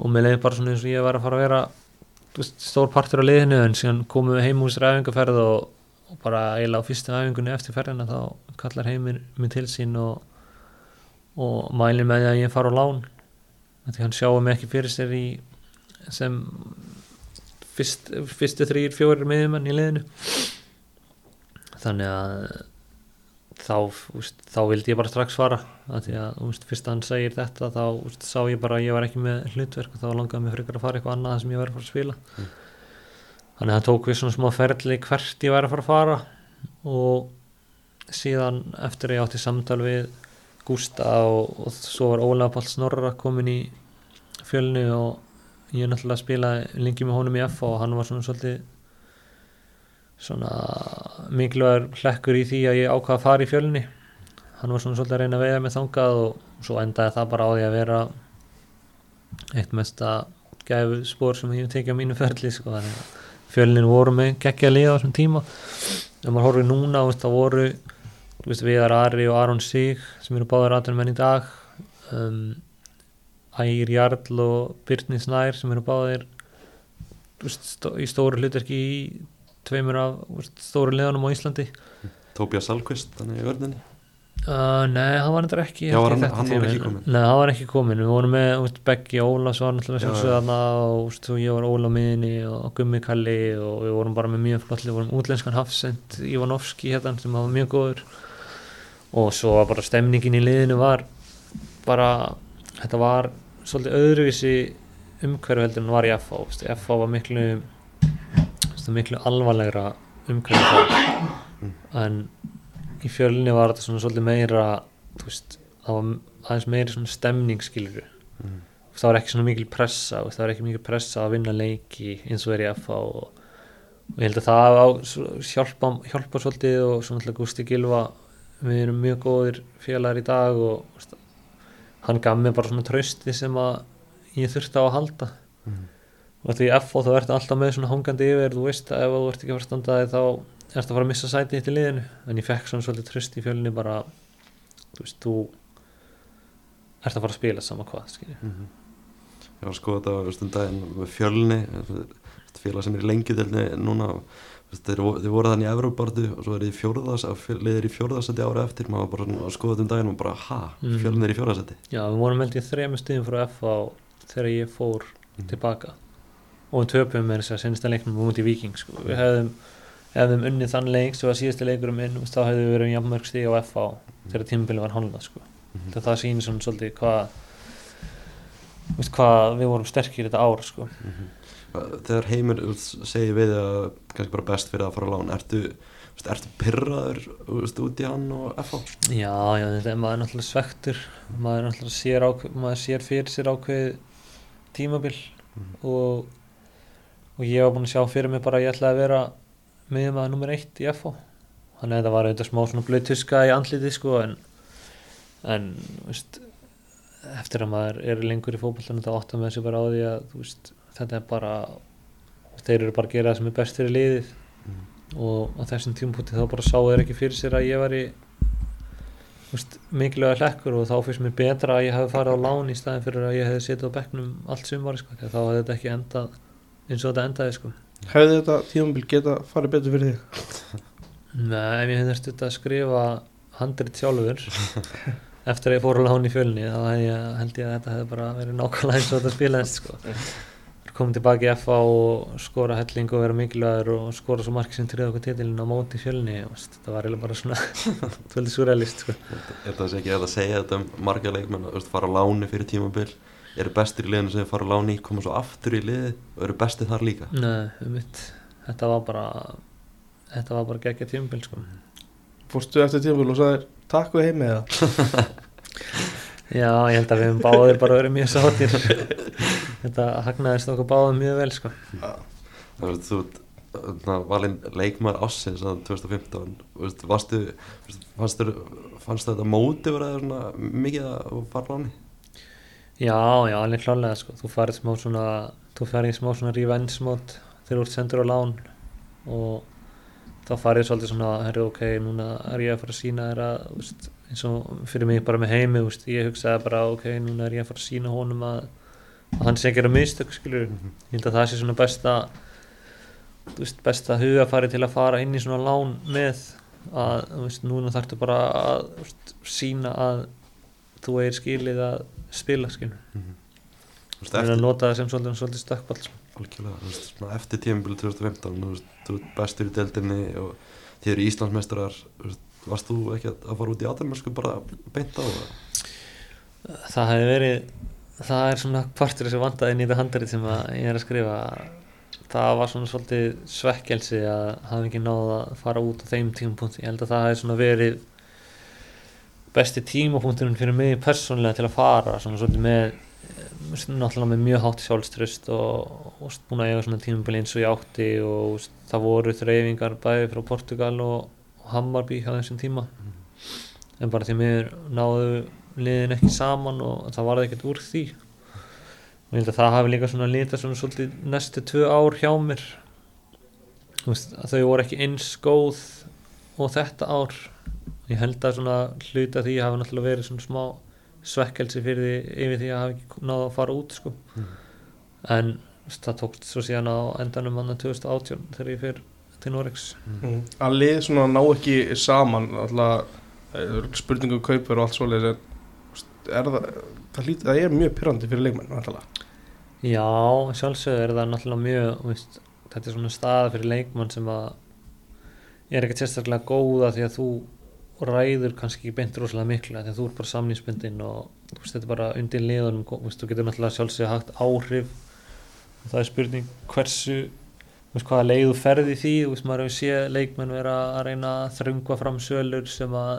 og mér leiði bara svona eins og ég var að fara að vera stór partur á liðinu en síðan komum við heim úr þessari æfingarferð og, og bara eiginlega á fyrstu æfingunni eftir ferðina þá kallar heimir mig til sín og, og mælir með því að ég fara á lán. Af því hann sjáum ekki fyrir sér í sem fyrst, fyrstu þrýr, fjórir miðjumenn í liðinu. Þannig að þá, úst, þá vildi ég bara strax svara að því að úst, fyrst hann segir þetta þá úst, sá ég bara að ég var ekki með hlutverk og þá langaði mig frekar að fara eitthvað annað sem ég var að fara að spila Mm. þannig að það tók við svona smá ferli hvert ég væri að fara að fara og síðan eftir að ég átti samtal við Gústa og, og svo var Ólaf Pál Snorra komin í fjölni og ég náttúrulega spilaði lengi með honum í F og hann var svona svolítið svona mikilvægur hlekkur í því að ég ákvaða að fara í fjölni. Hann var svona svolítið að reyna að veiða með þangað og svo endaði það bara á því að vera eitt mesta gæfu spór sem ég tekið á mínu ferli sko, þannig að fjölnin voru með geggja liða á þessum tíma. Ef maður horfir núna, veist, það voru Viðar Ari og Aron Sig sem eru báðar aðtunum enn í dag um, Ægir Jarl og Byrni Snær sem eru stó, í stóru hlutverki í tveimur af stóru liðanum á Íslandi Tóbjörn Salkvist, þannig í vörðinni? Uh, nei, hann var eitthvað ekki Já, ég, hann- hann var ekki kominn? Nei, hann var ekki komin, við vorum með úst, Beggi Ólas var náttúrulega Já, sjálfsögð já. þarna og úst, ég var Óla miðinni og Gummi Kalli og við vorum bara með mjög flott við vorum útlenskan Hafsend Ivanovski hérna sem var mjög góður og svo var bara stemningin í liðinu var bara, þetta var svolítið öðruvísi umhverju heldur en var í FH FH var miklu úst, miklu alvarlegra Mm. en í fjölni var þetta svona svolítið meira veist, það var aðeins meiri svona stemning skilur Mm. það var ekki svona mikil pressa það var ekki mikil pressa að vinna leiki eins og er í FA og, og ég held að það á, hjálpa, hjálpa svolítið og svona alltaf Gústi Gilva við erum mjög góðir félagar í dag og veist, hann gaf mér bara svona trausti sem að ég þurfti á að halda Mm. Og því í FA þá ertu alltaf með svona hangandi yfir þú veist að ef þú ert ekki að fara að standa þig þá ertu að fara að missa sæti eitt í liðinu en ég fekk svona svolítið tröst í fjölni bara þú veist, þú ert að fara að spila sama hvað skilji. Mhm. Ég var að skoða þetta veist, um daginn með fjölni félag sem er í lengjudelni núna þeir, vo- þeir voru þannig í Evrópartu og svo er í fjórðas liðir í fjórðasæti ára eftir maður bara svona að skoða þetta um daginn og bara ha, Mhm. fjölni er í fjórðasæti Já, við vorum held ég þrejum stuðum frá FH þegar ég fór Mhm. tilbaka og við töpum með þess að sensta leiknum mútið Viking sko. við hefðum, hefðum unnið þann leik sem var síðasti leikur um inn þá hefðum við verið um jafnmörg stíð á FH þegar tímabili var hálfnað sko. Mhm. það, það sýnir svona svolítið hvað hvað við vorum sterkir þetta ár sko. þegar heimur þú veist, segir við að kannski bara best fyrir að fara á lán ertu, ertu pyrraður út í hann og FH Já, já, þetta maður er náttúrulega svektur maður náttúrulega sér, ákveð, maður sér fyrir sér ákveð tímabil Mhm. og, og ég var búinn að sjá fyrir mig bara að ég ætlaði að vera miðjum að nummer eitt í FH þannig að þetta var auðvitað smá svona blöðtuska í andliti sko en, en veist, eftir að maður er lengur í fótballinu þá áttum við þessu bara á því að veist, þetta er bara þeir eru bara að gera það sem er best fyrir liðið Mhm. og á þessum tímpúti þá bara sá þeir ekki fyrir sér að ég var í mikilvæga hlekkur og þá finnst mér betra að ég hefði farið á lán í staðin fyrir að ég hefði setið á bekknum allt sumari sko, þá hefði þetta ekki endað eins og þetta endaði sko. Hefði þetta tímabil geta farið betur fyrir þig? Nei, ef ég hefði stutt að skrifa handrit sjálfur eftir að ég fór á lán í fjölni þá hef ég, held ég að þetta hefði bara verið nákvæmlega eins og þetta spilaðist sko. komið tilbaki í FA og skora helling og vera mikilvægur og skora svo marki sem tryggði okkur titilin á móti í fjölni þetta var eiginlega bara svona tvöldi surrealist sko. er það ekki hægt að segja þetta um marga leikmenn að fara á láni fyrir tímabil eru bestir í liðinu sem fara á láni koma svo aftur í liði og eru bestið þar líka Nei, um mitt þetta var bara þetta var bara geggja tímabil sko. Fórstu eftir tímabil og sagðir takk við heimi eða? Já, ég held að við hefum báðir bara verið mjög sáttir þetta hagnaðist okkur báðum mjög vel sko. Það veist, þú þarna, valinn leikmaður ássins að 2015 þú veist, varstu, þú veist, fannst þér fannst þetta móti verið svona mikið að fara á láni Já, já, alveg klálega sko. þú farið smá svona þú farið smá svona revenge mót þegar þú ert sendur á lán og þá farið svolítið svona herri ok, núna er ég að fara að sína þér að eins og fyrir mig bara með heimi veist, ég hugsaði bara ok, núna er ég að fara að sína honum að, að hann sé að gera mistök skilur, ég held að það sé svona besta þú veist, besta hugafari til að fara inn í svona lán með að, þú veist, núna þarftu bara að þú veist, sína að þú eigir skilið að spila skilur. Þú veist, Það er að eftir, nota það sem svolítið, svolítið stökkball sko. svona eftir tímabili 2015 þú ert bestur í deildinni og þið eru veist, varst þú ekki að, að fara út í aðalmennsku bara beint á það? Það hefði verið það er svona partur þessu vandaðin í þetta handarið sem að ég er að skrifa. Það var svona svolítið svekkelsi að hafa ekki náð að fara út á þeim tímapunkti, ég held að það hefði svona verið besti tímapunkturinn fyrir mig persónlega til að fara svona svolítið með náttúrulega með mjög hátt sjálfströst og, og búin að eiga svona tímabili eins og ég átti og veist, það voru þreyfingar bæði frá Portugal og, og Hammarby á þessum tíma. En bara því mér náðu liðin ekki saman og það varði ekkert úr því. Og ég held að það hafi líka svona litað svona svolítið næstu tvö ár hjá mér. Að þau voru ekki eins góð og þetta ár ég held að svona hluta því hafi náttúrulega verið svona smá svekkelsi fyrir því yfir því að hafi ekki náðu að fara út sko. en þú veist, það tókst svo síðan á endanum hann 2018 þegar ég fyrir til Norex Mm. Að lið svona ná ekki saman alltaf spurningu kaupur og allt svoleiðis en er það, það, lít, það er mjög pyrrandi fyrir leikmenn alltaf. Já, sjálfsögðu er það náttúrulega mjög veist, þetta er svona staða fyrir leikmann sem að er ekkert sérstaklega góða því að þú ræður kannski ekki beint rosalega mikla því að þú er bara samningsbundin og veist, þetta er bara undir liðunum veist, þú getur náttúrulega sjálfsögðu hægt áhrif. Og það er spurning hversu veist, hvaða leið þú ferði því maður hefur séð leikmenn vera að reyna að þröngva fram sölur sem að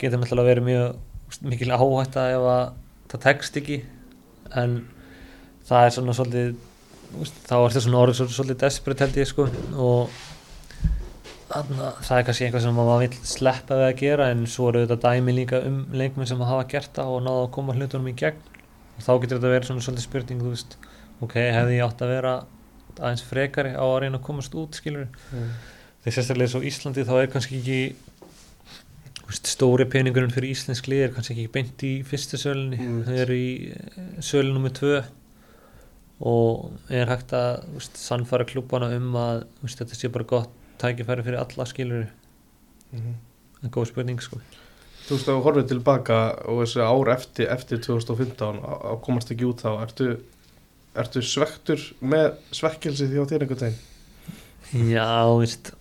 getur náttúrulega verið mjög mikil áhætta ef að það tekst ekki. En það er svona svolítið þá er þetta svona orðið svolítið desperate held ég sko. Og þarna, það er kannski eitthvað sem maður vill sleppa við að gera en svo eru þetta dæmi líka um leikmenn sem hafa gert það og náða að koma hlutunum í gegn og þá getur þetta verið svona svolítið spurning þú veist, ok, hefði ég átt að vera aðeins frekari á að reyna að komast út skilur Mm. þegar sérstaklega svo Íslandi þá er kannski ekki veist, stóri peningurinn fyrir íslensk lið er kannski ekki beint í fyrstu sölunni Mm. þau eru í sölu nummer tvö og er hægt að veist, sannfæra klúbana um að veist, þetta sé bara gott tækifæri fyrir alla skilur en góð spurning sko. Þú veist að horfið tilbaka og þessi ár eftir, eftir 2015 að að komast ekki út þá ertu, ertu svektur með svekkelsi því á þér einhvern veginn? Já, veist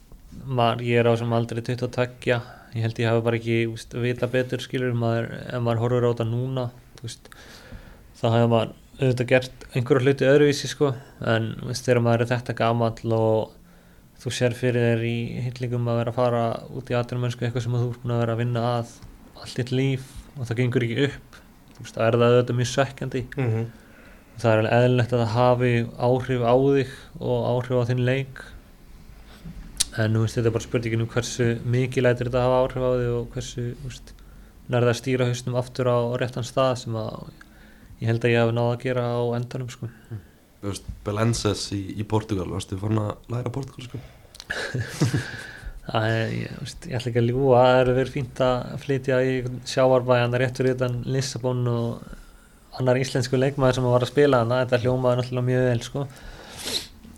maður, ég er á sem aldrei 22 ég held ég hafi bara ekki veist, vita betur skilur maður, ef maður horfur á þetta núna veist, þá hefur maður auðvitað gert einhverju hluti öðruvísi sko. En veist, þegar maður er þetta gamall og þú sér fyrir þér í hillingum að vera að fara út í atvinnumönsku eitthvað sem þú ert búin að vera að vinna að allt þitt líf og það gengur ekki upp þú veist, það er það auðvitað mjög svekkjandi mm -hmm. það er alveg eðlilegt að það hafi áhrif á þig og áhrif á þinn leik en nú veist þetta er bara spurningin um hversu mikið lætur þetta hafa áhrif á þig og hversu veist, nærða að stýra haustum aftur á réttan stað sem að ég held að ég hafi náða að gera á endanum sko. Þú veist, Belenses í, í Portugal, varstu farin að læra portugal sko? það er, ég, veist, ég ætla ekki að ljúa það er verið fínt að flytja í sjáarbæjan réttur utan Lissabon og annar íslensku leikmaður sem var að spila hana, þetta hljómaði náttúrulega mjög vel sko.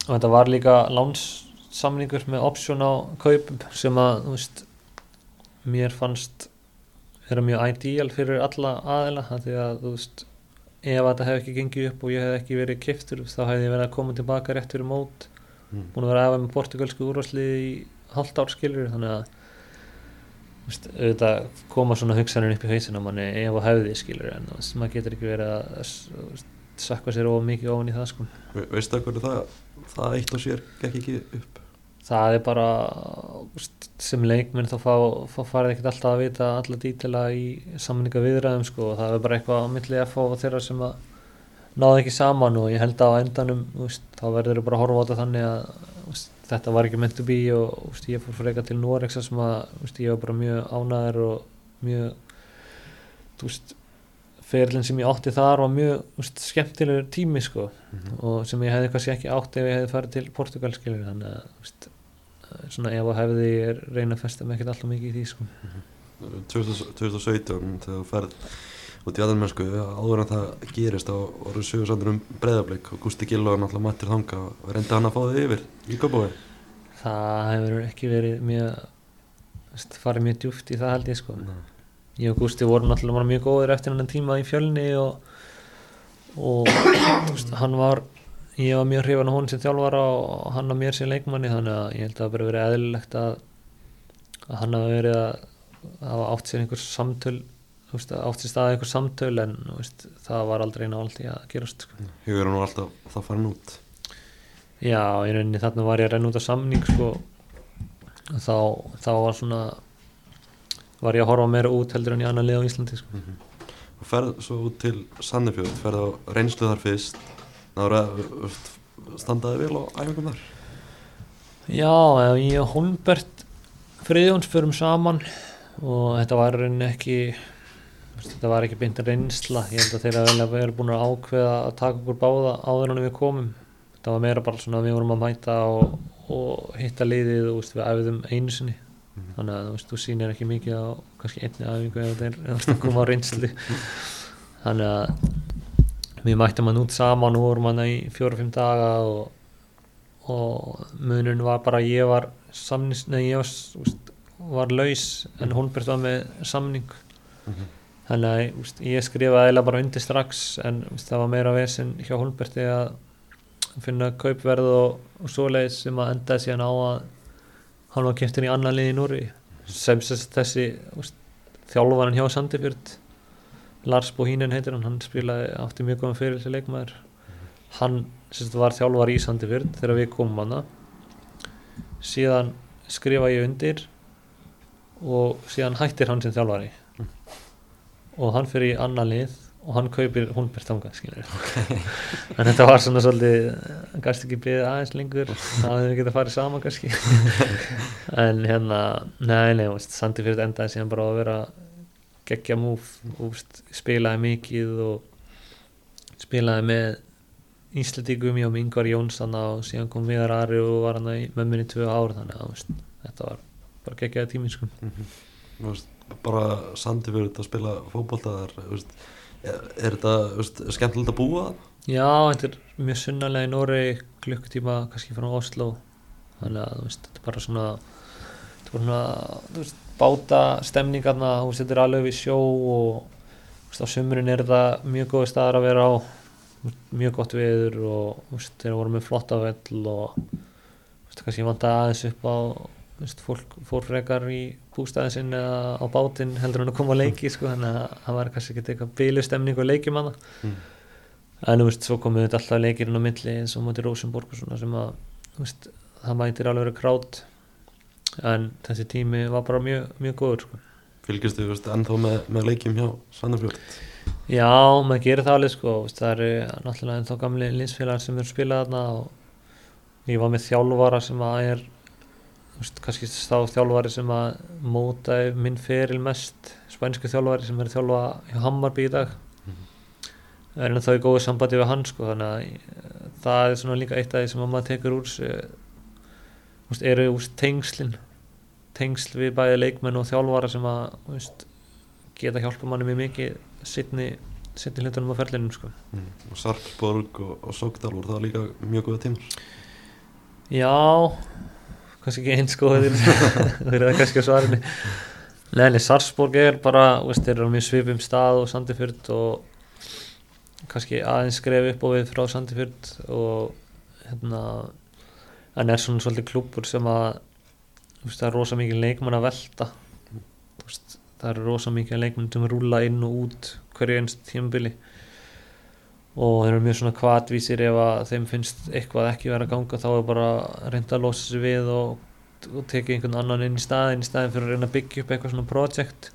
og þetta var líka lánssamningur með option á kaupum sem að veist, mér fannst vera mjög ideal fyrir alla aðila því að þú veist ef þetta hefði ekki gengið upp og ég hef ekki verið kiftur þá hefði ég verið að koma tilbaka rétt fyrir mót Mm. búin að vera aðeins með portugalsku úrvarslið í halvt ár skilur þannig að veist, auðvitað koma svona hugsanir upp í hausinn á manni ef og hefði skilur en veist, maður getur ekki verið að sakka sér of mikið ofan í það sko. Ve veistu það hvernig það, það eitt og sér gekk ekki upp? Það er bara sem leikminn þá fá, fá farið ekkert alltaf að vita alla dítila í samninga viðræðum sko, og það er bara eitthvað á milli F og þeirra sem að náðu ekki saman og ég held að á endanum veist, þá verður þau bara að horfa á þetta þannig að veist, þetta var ekki meant to be og veist, ég fór freka til Norexa sem að ég var bara mjög ánæður og mjög þú veist ferlinn sem ég átti þar var mjög skemmtilegur tími sko Mhm. og sem ég hefði kannski ekki átt ef ég hefði farið til Portugal skilur þannig að svona ef og hefði ég reyna að festa mig ekkert alltaf mikið í því sko. 2000 2017 þegar þú ferð út í aðalmennsku áður en það gerist á orðu sögursandur um breyðablík og Gústi Gill og náttúrulega mættir þanga og reyndi hann að fá þig yfir í Kópavói það hefur ekki verið mjög farið mjög djúft í það held ég sko. Ég og Gústi vorum bara mjög góðir eftir hann tíma í fjölni og, og hann var ég var mjög hrifan á hún sem þjálfara og hann á mér sem leikmanni þannig að ég held að það bara verið eðlilegt að, að hann hafi verið að hafa átt sér einhver samtöl veist, átt sér staðið einhver samtöl en veist, það var aldrei nált í að gerast sko. Hugur er nú alltaf það farin út Já, í rauninni þarna var ég að renna út á samning sko þá, þá var svona var ég að horfa meira út heldur en í annan lið á Íslandi sko. og ferð svo út til Sannefjörð ferð á reynslu þar fyrst náður að standaði vel á æfingum þar Já, eða ég og Holmbert Friðjóns förum saman og þetta var rauninni ekki þetta var ekki beint reynsla. Ég held að þeirra vel að vera búin að ákveða að taka okkur báða áður en við komum. Þetta var meira bara svona að við vorum að mæta og, og hitta liðið og veist, við æfðum einu sinni. Mhm. þannig að þú sýnir ekki mikið á kannski einni æfingu ef þetta er að koma á reynslu. Þannig að við mættum hann út saman og vorum hann í fjóra-fimm daga og, og munurinn var bara ég var samnings, nei ég var, veist, var laus en Holbert var með samning. Þannig að veist, ég skrifaði eiginlega bara undir strax en veist, það var meira vesen hjá Holberti að finna kaupverð og, og svoleiðis sem að endaði síðan á að hann var keftin í annan lið í Núri sem þessi þjálfarinn hjá Sandefjörd Lars Bohinen heitir hann hann spilaði átti mjög góðan fyrir þessi leikmaður. Hann sess, var þjálfar í Sandefjörd þegar við komum hana síðan skrifa ég undir og síðan hættir hann sem þjálfari. Og hann fyrir í annan lið og hann kaupir Húnbert þangað skilur en þetta var svona svolítið gæst ekki byggðið aðeins lengur. Það hefði getað farið saman kannski. En hérna nei, nei, fyrir endaði síðan bara að vera geggja múf og spilaði mikið og spilaði með Íslandíkum, ég og með Ingvar Jónsson og síðan kom Viðar Ari og var hann í mömminni tvö ár þannig að veist, þetta var bara geggjaði tími sko. Þú veist, bara sandi fyrir þetta að spila veist, er, er þetta skemmtilegt að búa? Já, þetta er mjög sunnalega í Nóri klukkutíma kannski frá Oslo þannig að veist, þetta er bara svona þetta er bara svona, þú veist, báta stemningarna, þú veist, þetta er alveg við sjó og þú veist, á sumurinn er þetta mjög góði staðar að vera á. Mjög gott veður og þú veist, þeir voru með flotta vell og þú veist, kannski vant aðeins upp á þú veist, fólk fór frekar í bústæðin sinn eða á bátinn heldur en að koma að leiki sko, þannig að það var kannski ekki eitthvað bílu stemning og leikjum hana Mm. en þú veist, svo komum við alltaf leikirinn á milli eins og móti Rosenborg og svona sem að þú veist, það mætir alveg verið krát en þessi tími var bara mjög, mjög góður sko. Fylgist þið, veist, ennþá með, með leikjum hjá Sandefjörð? já, maður gerir það alveg sko, þú veist, það eru náttúrulega ennþá gamli linsfélagar sem eru spilað þarna og ég var með þjálfara sem að er þú veist, kannski þá þjálfari sem að mótaði minn feril mest spænsku þjálfari sem er þjálfa hjá Hammarby í dag Mhm. er ennþá í góðu sambandi við hann sko, þannig að það er svona líka eitt af því sem að maður tekur úr þessu, þú veist, eru úst, tengslin tengsl við bæði leikmenn og þjálfara sem að veist, geta hjálpa manni mjög mikið sittni, hlutunum á ferlinum sko. Mm. Og Sarpsborg og, og Sogdal voru það líka mjög góða tímar Já, kannski ekki eins góðir það er kannski á svarinu Nei, nei, Sarsborg er bara, veist, þeir eru á mjög svipum stað og Sandifjörd og kannski aðeins skref upp og við frá Sandifjörd og hérna en er svona svolítið klúpur sem að veist, það er rosa mikið leikmann að velta. Veist, það eru rosa mikið leikmann sem rúla inn og út hverju einst tímabili. Og þeir eru mjög svona kvatvísir ef að þeim finnst eitthvað ekki vera að ganga þá er bara að reynda að losa sig við og, og tekið einhvern annan inn í staðin í staðin fyrir að reyna að byggja upp eitthvað svona project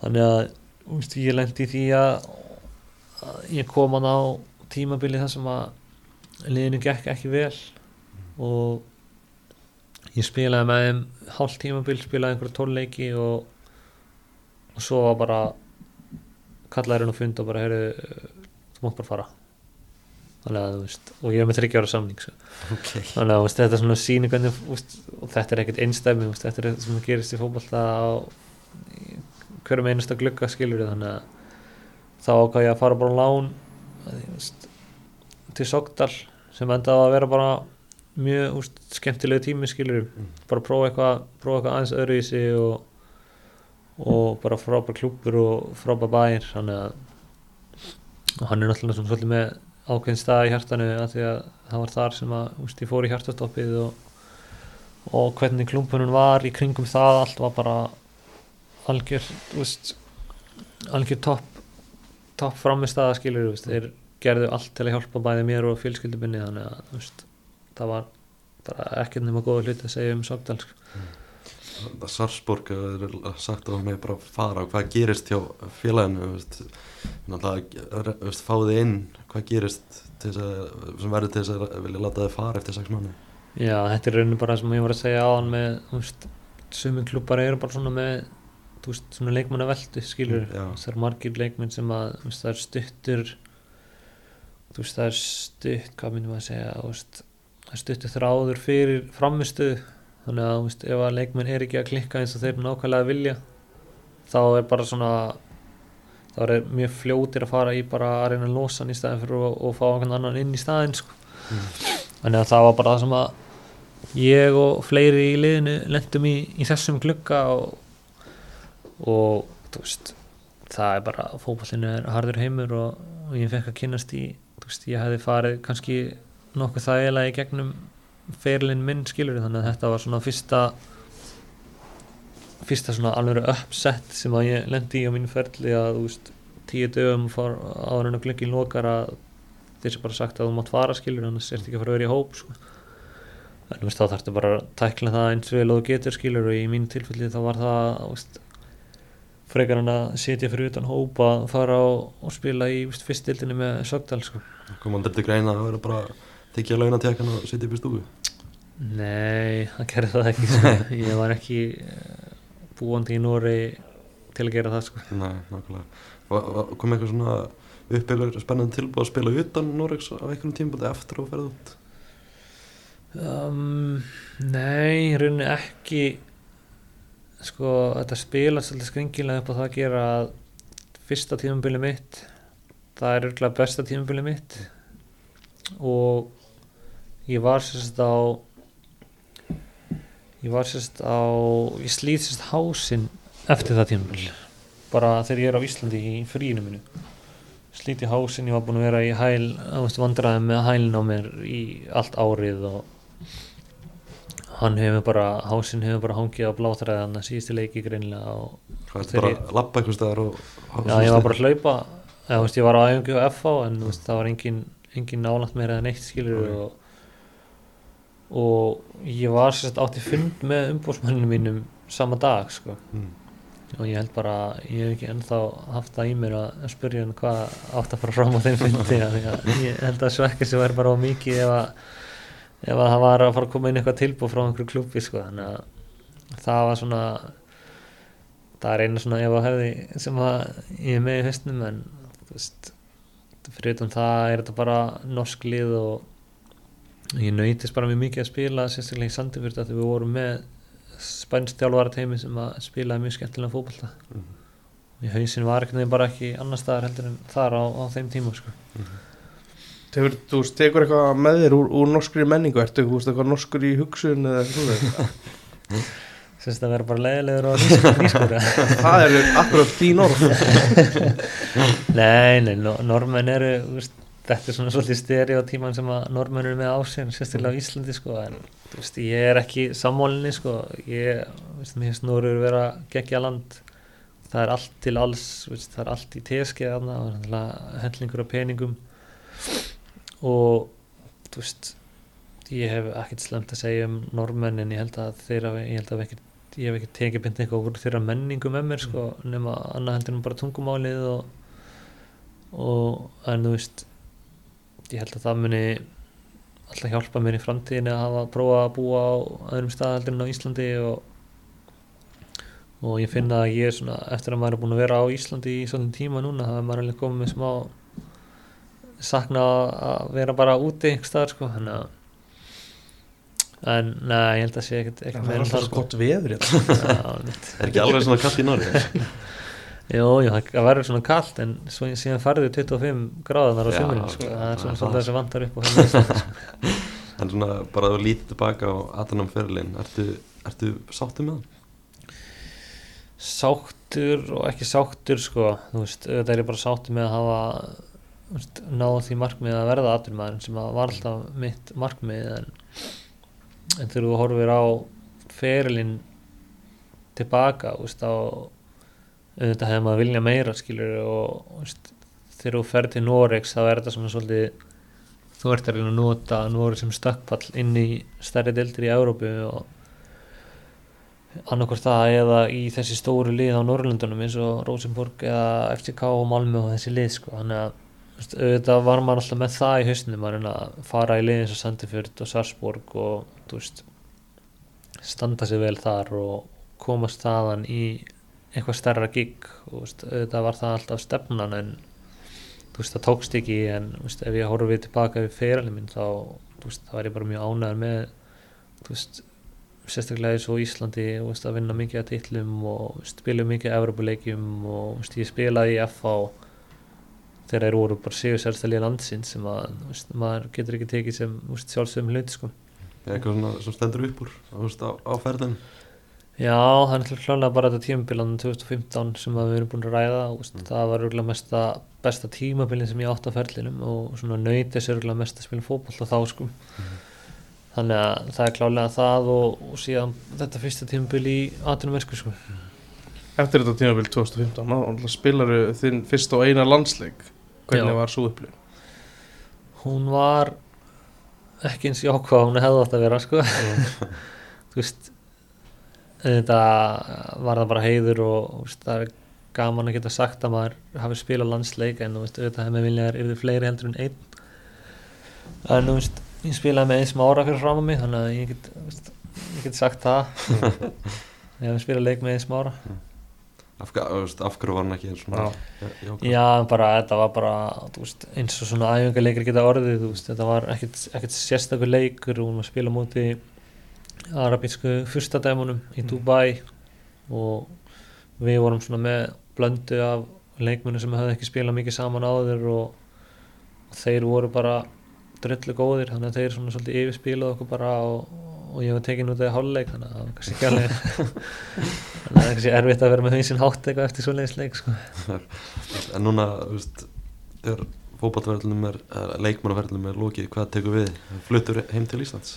þannig að veist, ég lendi í því að, að ég kom hann á tímabili þar sem að liðinu gekk ekki vel og ég spilaði með þeim hálft tímabil, spilaði einhverja tólleiki og, og svo var bara kallaði hérna og fund og bara heyrðu, þú mátt bara fara þannig að þú veist og ég er með 30 ára samning svo. Ok þannig að veist, þetta er svona sýningan og þetta er ekkert einstæmi þetta er eitthvað sem gerist í fótballta á hverjum einasta glugga skilur þannig að þá ákvað ég að fara bara lán til Sogdal sem endaði að vera bara mjög úst, skemmtilegu tími skilur Mm. bara prófa eitthvað, prófa eitthvað aðeins öðru í sig og, og bara frábær klúpur og frábær bæir hann er náttúrulega svolítið með ákveðin stað í hjartanu að því að það var þar sem að úst, ég fór í hjartastoppið og, og hvernig klúmpunum var í kringum það allt var bara algjör úst, algjör topp topp framistæða skilur úst, þeir gerðu allt til að hjálpa bæði mér og fjölskyldubinni þannig að það var bara ekkert nema góða hluti að segja um Sogdal sko. Sarpsborg er sagt að með bara fara hvað gerist hjá félaginu náttúrulega fáði inn hvað gerist að, sem verður til þess að vilja láta þið fara eftir 6 mánu Já, þetta er rauninu bara sem ég var að segja áðan með, þú veist, sumi klubbar eru bara svona með, veist, svona leikmanna veldu, skilur, Mm, já. það er margir leikmenn sem að, veist, það er stuttur, veist, það er stutt, hvað myndum að segja, það er stuttur þráður fyrir framistu, þannig að, veist, ef að leikmenn er ekki að klikka eins og þeir nákvæmlega vilja, þá er bara svona, þá er mjög fljótir að fara í bara að reyna að losa hann í staðin fyrir að, að fá einhvern annan inn í staðin, sko. Þannig að það var bara það sem að ég og fleiri í liðinu lendum í, í þessum glugga og, og veist, það er bara fótballinu er harður heimur og, og ég fekk að kynast í veist, ég hefði farið kannski nokkuð þægilega í gegnum ferilinn minn skilur þannig að þetta var svona fyrsta fyrsta svona alveg uppsett sem að ég lendi í á mínu ferli að þú veist tíu dögum áður en að glukkin lokar að þeir sem bara sagt að þú mátt fara skilur annars ertu ekki að fara að vera í hóp sko. en þú veist þá þarftu bara að tækla það eins vel og getur skilur og í mínu tilfelli þá var það veist, frekar en að setja fyrir utan hóp að fara og, og spila í fyrstildinni með Sögdal sko. kom aldrei til greina að vera bara þykja launatjakan og sitja upp í stúku? Nei, það gerði það ekki sko. ég var ekki eh, búandi í Nóri til að gera það sko. Nei, nákvæmlega. Kom eitthvað svona uppbygglar spennandi tilbúð að spila utan Noregs á einhvern tíma eftir að ferða út? Um, nei, rauninni ekki. Sko, þetta spilast alltaf skringilega upp á það að gera að fyrsta tímabili mitt það er örgulega besta tímabili mitt. Og ég var sérst á ég var sérst á ég slít sérst hásinn eftir það tímabil. Bara þegar ég er á Íslandi í fríinu minu slít í hásinn, ég var búin að vera í hæl vandræðum með hælinn á mér í allt árið og hann hefur bara, hásinn hefur bara hangið á bláþræðan að síðustu leiki greinilega og bara að lappa einhvers staðar og já, ég var bara að hlaupa. Eða, veist, ég var á æfingu á FH en veist, það var engin, engin nálægt meira en eitt skilur og, og ég var sérst átti fund með umbúrsmanninu mínum sama dag sko. mm. og ég held bara, ég hef ekki ennþá haft það í mér að spyrja hann hvað átt að fara fram á þeim fundi ég held að svekka sem væri bara á mikið ef að, ef að það var að fara að koma inn eitthvað tilbúð frá einhverju klubbi sko. þannig að það var svona það er eina svona ef að hefði sem að ég er með í haustnum en þú veist fyrir utan það er þetta bara norsk lið og ég nöytist bara mjög mikið að spila sérstaklega í Sandifjörð að við vorum með spænstjálfara teimi sem að spilaði mjög skemmtilega fótbolta. Mhm. í hausin var ekkert neginn bara ekki annar staðar heldur en þar á, á þeim tíma sko. Tekur, þú veist, tekur eitthvað með þér úr, úr norskri menningu, ertu þú eitthvað norskur í hugsun eða eitthvað Sérst að vera bara leiðilegur og nýskur það er akkurat þín orð. Nei, nei, no, normenn eru þú veist, þetta er svona svolítið stereotíman sem að normenn eru með á sig sérstaklega á Íslandi sko, en veist, ég er ekki sammólinni sko, ég veist, mér finnst Norður vera geggja land. Það er allt til alls veist, það er allt í teski þarna og náttúrulega hendlingur af peningum. Og þú veist ég hef ekkert slemt að segja um normenn en ég held að þeirra ég held að ekkert ég hef ekki tekið byndi eitthvað úr þeirra menningu með mér sko, nema annað heldur en bara tungumálið og, og en þú veist ég held að það muni alltaf hjálpa mér í framtíðinni að hafa að prófa að búa á öðrum stað heldur en á Íslandi og, og ég finna að ég er svona eftir að maður er búin að vera á Íslandi í svona tíma núna það er maður alveg komið með smá sakna að vera bara úti einhver staðar sko þannig að en neða, ég held að sé ekkert það ekkert er alltaf sko. gott veður hérna. Já, einmitt. Er ekki alveg svona kallt í Norri? Jú, jú, það verður svona kallt en svo, síðan farðu 25 gráðanar á sumurinn ok, sko. það er svona það. sem vantar upp á Íslandi, sko. En svona bara að lítið tilbaka á Atanam fyrirlin Ertu, ertu sáttu með hann? Sáttur og ekki sáttur sko, þú veist, auðvitað er ég bara sáttur með að hafa náð því markmið að verða aturmaður sem að var alltaf mitt markmið en, en þegar þú horfir á ferilinn tilbaka þú veist, á auðvitað hefði maður vilja meira skilur og veist, þegar þú fer til Noregs þá er þetta svona svolítið þú ert að reyna að nota Noreg sem stökkpall inn í stærri deildir í Európu og annarkvort það eða í þessi stóru lið á Norrlundunum eins og Rosenborg eða FCK og Malmö og þessi lið sko. þannig að auðvitað var maður alltaf með það í hausnum að reyna að fara í lið eins og Sandefjörd og Sarsborg og þú veist standa sig vel þar og komast þaðan í eitthvað stærra gig og veist, auðvitað var það alltaf stefnan en þú veist, það tókst ekki en veist, ef ég horfið tilbaka við fyrirlið minn þá veist, það var ég bara mjög ánæður með þú veist, sérstaklega eins og Íslandi veist, að vinna mikið að titlum og spila mikið Evropuleikjum og veist, ég spilaði í FH þegar þeir voru bara sigur sérstælið landsins sem að veist, maður getur ekki tekið sem sjálfsögum hlut sko. Er eitthvað svona sem stendur upp úr á, á ferðin? Já, það er náttúrulega klálega bara þetta tímabilan 2015 sem að við erum búin að ræða og veist, það var örgulega mesta besta tímabilin sem ég átt á ferlinum og svona nöyt þessi örgulega mesta að spila fótboll þá sko. Þannig að það er klálega það og, og síðan þetta fyrsta tímabil í aðtunum versku sko eftir þetta tímabil 2015 þá spilaru þinn fyrst og eina landsleik. Hvernig Já. var svo upplifun? hún var ekki eins jákvæð hún hefði átt að vera sko. Þú veist þetta var það bara heiður og veist, það er gaman að geta sagt að maður hafi spilað landsleik en veist, auðvitað hefði viljaðar yfir fleiri heldur en einn en veist, ég spilaði með eins mára fyrir fram á mig þannig að ég get, ég get sagt það ég hef spilað leik með eins mára af, þú veist, af hverju var hann ekki svona Já. jákvæður? Já, bara, þetta var bara veist, eins og svona æfingarleikir geta orðið þetta var ekkert, sérstakur leikur og að spila á móti arabísku fyrstadæmunum í Mm. Dubai og við vorum svona með blöndu af leikmunum sem höfðu ekki spilað mikið saman áður og, og þeir voru bara dröllu góðir þannig að þeir svona svolítið yfirspilað okkur bara og, og ég var tekin út af hálfleik þannig að það var kannski ekki alveg þannig að það er kannski erfitt að vera með hausinn hátt eitthvað eftir svoleiðis leik sko. En núna, þú veist, þegar fótballverðlunum er, er leikmannaverðlunum er lokið, hvað tekur við? Fluttur heim til Íslands?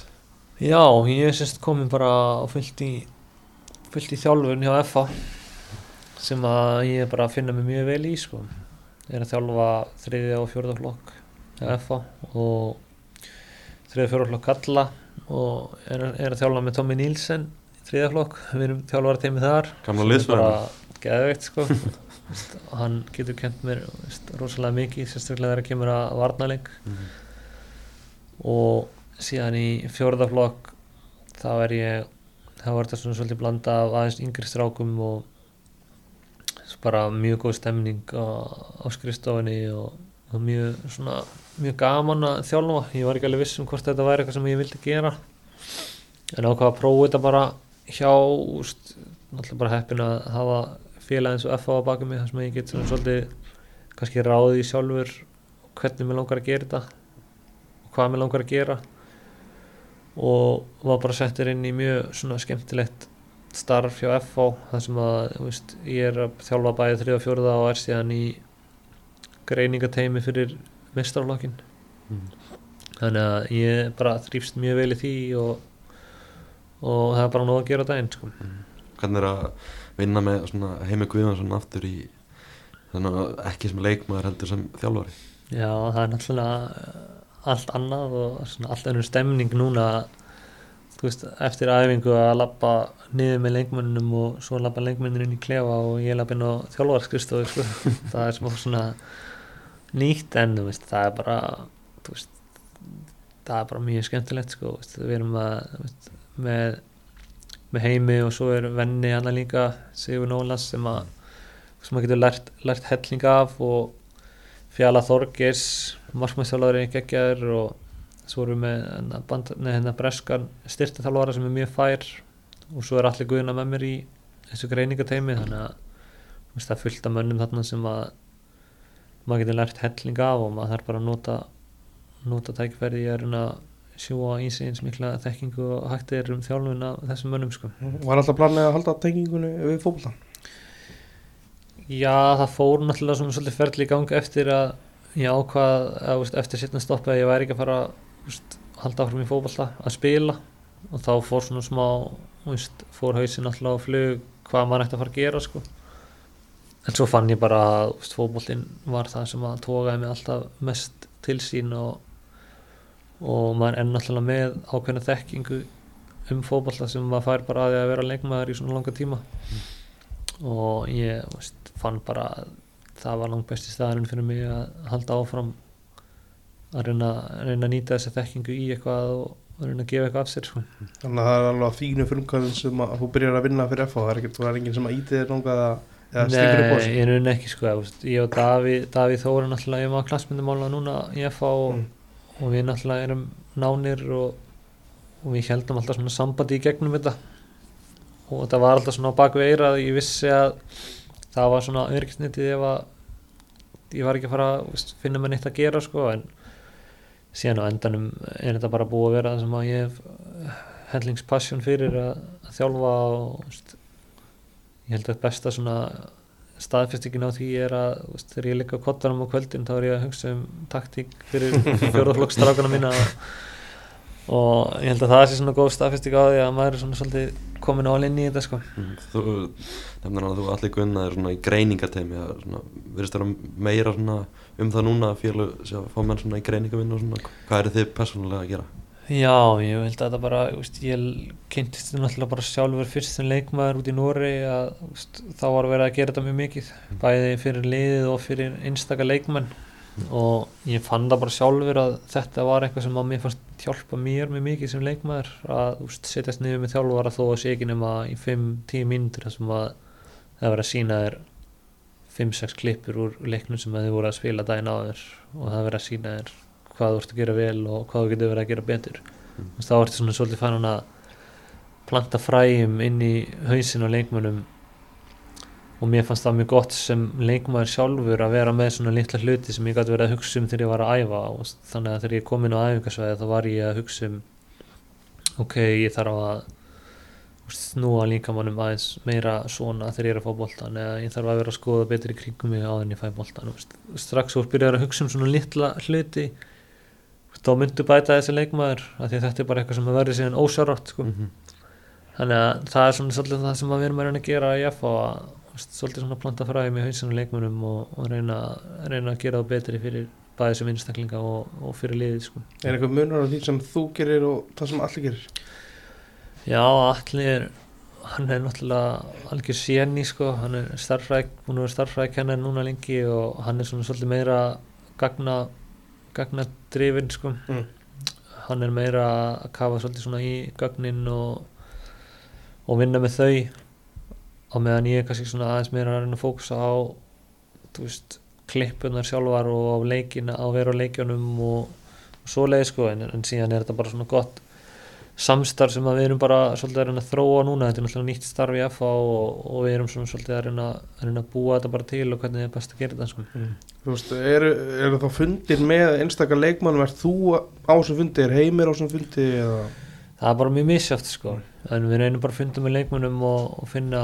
Já, ég er semst komin bara fullt í fullt í þjálfun hjá FA sem að ég er bara að finna mig mjög vel í sko. Ég er að þjálfa þriðja og fjórða flokk hjá FA og þriðja og fjórða flokk kalla og er, er að þjálfa með Tommy Nílsen þriðja flokk, við erum þjálfara teimi þar. Gamla bara geðveikt sko. Hann getur kent mér rosalega mikið, sérstaklega þegar kemur að varnaleik Mhm. og síðan í fjórðaflokk þá er ég þá var þetta svona svolítið blanda af aðeins yngri strákum og bara mjög góð stemning á, á skrifstofinni og, og mjög svona mjög gaman að þjálfa. Ég var ekki alveg viss um hvort þetta væri eitthvað sem ég vildi gera. En ákvað að prófa þetta bara hjá úst, náttúrulega bara heppin að hafa félag eins og FA á baki mig þar sem ég get svona svolítið kannski ráði sjálfur hvernig mér langar að gera þetta og hvað mér langar að gera og var bara settur inn í mjög svona skemmtilegt starf hjá FH þar sem að veist, ég er að þjálfa bæði 3 og 4 og er síðan í greiningateimi fyrir mestrarflokkin Mhm. þannig að ég bara þrýfst mjög vel í því og, og það er bara nóg að gera daginn sko. Hvernig er að vinna með Heimi Guðvansson aftur í þannig að ekki sem leikmaður heldur sem þjálfari? Já, það er náttúrulega allt annað og svona allt önnur stemning núna veist, eftir æfingu að lappa niður með leikmönnum og svo lappa leikmönnum inn í klefa og ég lappa inn á þjálfarskristofu sko. það er smá svona nýtt en þú veist, það er bara veist, það er bara mjög skemmtilegt sko, við erum að með, með heimi og svo er venni hana líka Sigur Nólas sem að sem að getur lært, lært helling af og Fjala Þorgers markmannstjálfari geggjaður og svo erum við með hérna, band, nei, hérna breskan styrtaþjálfara sem er mjög fær og svo er allir guðina með mér í þessu greiningateimi þannig að það er fullt af mönnum þarna sem að maður getur lært helling af og maður þarf bara að nota nota tækverði í reyna að sjúa í sig eins mikla þekkingu og hægt er um þjálfun af þessum mönnum sko. Var alltaf planið að halda tengingunni við fótboltan? Já, það fór náttúrulega svona svolítið ferli í gang eftir að ég ákvað að, veist, eftir setna stoppa að ég væri ekki að fara veist, halda áfram í fótballta að spila. Og þá fór svona smá veist, fór hausin alltaf á flug hvað maður ætti að fara að gera sko. en svo fann ég bara að veist, fótballin var það sem að tókaði mig alltaf mest til sín og, og maður er náttúrulega með ákveðna þekkingu um fótballta sem maður fær bara að því að vera leikmaður í svona langa tíma. Og ég veist, fann bara að það var langt besti staðarinn fyrir mig að halda áfram að reyna, reyna að nýta þessa þekkingu í eitthvað og að reyna að gefa eitthvað af sér sko. Þannig að það er alveg að þínu frumkvæðin sem að þú byrjar að vinna fyrir FH það er ekkert, það er enginn sem að íti þér upp á Nei, ég raunin ekki sko, ég og Davíð Davíð Þóra náttúrulega, ég var klassmyndumála núna í FA og, Mm. og við náttúrulega erum nánir og, og við heldum alltaf svona sambandi í gegnum þetta og þetta var alltaf svona á baku eira að ég vissi að það var svona örgisnitið ef að ég var ekki að fara að finna mér neitt að gera sko en síðan á endanum er þetta bara búið að vera það sem að ég hef hellingspassion fyrir að, að þjálfa og veist, ég held að besta svona staðfestingin á því er að veist, þegar ég ligg á kottanum á kvöldin þá er ég að hugsa um taktík fyrir fjórðaflokksstrákana mína og, og ég held að það sé svona góð staðfesting á því að maður er svona svolítið komin á alinn í þetta sko. Mm, Þú nefnir hann að þú allir gunna er svona í greiningateimi að svona, virðist vera meira svona um það núna að sé að fá menn svona í greiningavinn og svona. Hvað eru þið persónulega að gera? Já, ég held að þetta bara, veist, ég kynntist þetta náttúrulega bara sjálfur fyrst sem leikmaður út í Nóri að veist, þá var verið að gera þetta mjög mikið, bæði fyrir liðið og fyrir einstaka leikmenn og ég fann það bara sjálfur að þetta var eitthvað sem að mér fannst hjálpa mér mjög mikið sem leikmaður. Að veist, setjast niður með þjálfara þó að sé ekki nema í 5-10 mínútur þar sem að það var að sína þér 5-6 klippur úr leiknum sem þið voru að spila daginn áður. Og það verið að sína þér hvað þú ert að gera vel og hvað þú getur verið að gera betur. Mm. þá ertu svona svolítið fann að planta fræjum inn í hausin á leikmönnum og mér fannst það mjög gott sem leikmaður sjálfur að vera með svona litla hluti sem ég gæti verið að hugsa um þegar ég var að æfa og þannig að þegar ég kom inn á æfingarsvæði þá var ég að hugsa um ok, ég þarf að snúa líkamannum aðeins meira svona þegar ég er að fá boltan eða ég þarf að vera að skoða betur í kringum mig áður en ég fæ veist. strax þú byrjar að hugsa um svona litla hluti þá myndu bæta þessi leikmaður þetta er bara eitthvað sem að verði er svolítið svona planta fræðum í hausinu leikmönnum og, og reyna, reyna að gera það betri fyrir bæði sem einstaklinga og, og fyrir liðið sko. Er eitthvað munur á því sem þú gerir og það sem allir gerir? Já, allir hann er náttúrulega algjör séni sko, hann er starfræk búin að vera starfrækkennar núna lengi og hann er svona svolítið meira gagna gagna drifin sko Mm. hann er meira að kafa svolítið svona í gögnin og og vinna með þau á meðan ég er kannski svona aðeins meira að reyna að fókusa á veist, klippunar sjálfar og á leikina, á að vera á leikjunum og, og svoleið sko en, en síðan er þetta bara svona gott samstarf sem við erum bara svolítið að reyna að þróa núna, þetta er náttúrulega nýtt starf í FA og, og við erum svona svolítið að reyna, að reyna að búa þetta bara til og hvernig er best að gera þetta sko. Þú veist, eru, eru þá fundir með einstakar leikmannum, er þú á sem fundi, er heimir á sem fundi eða? það er bara mjög misjátt sko. En við reynum bara að funda með leikmönnum og, og finna,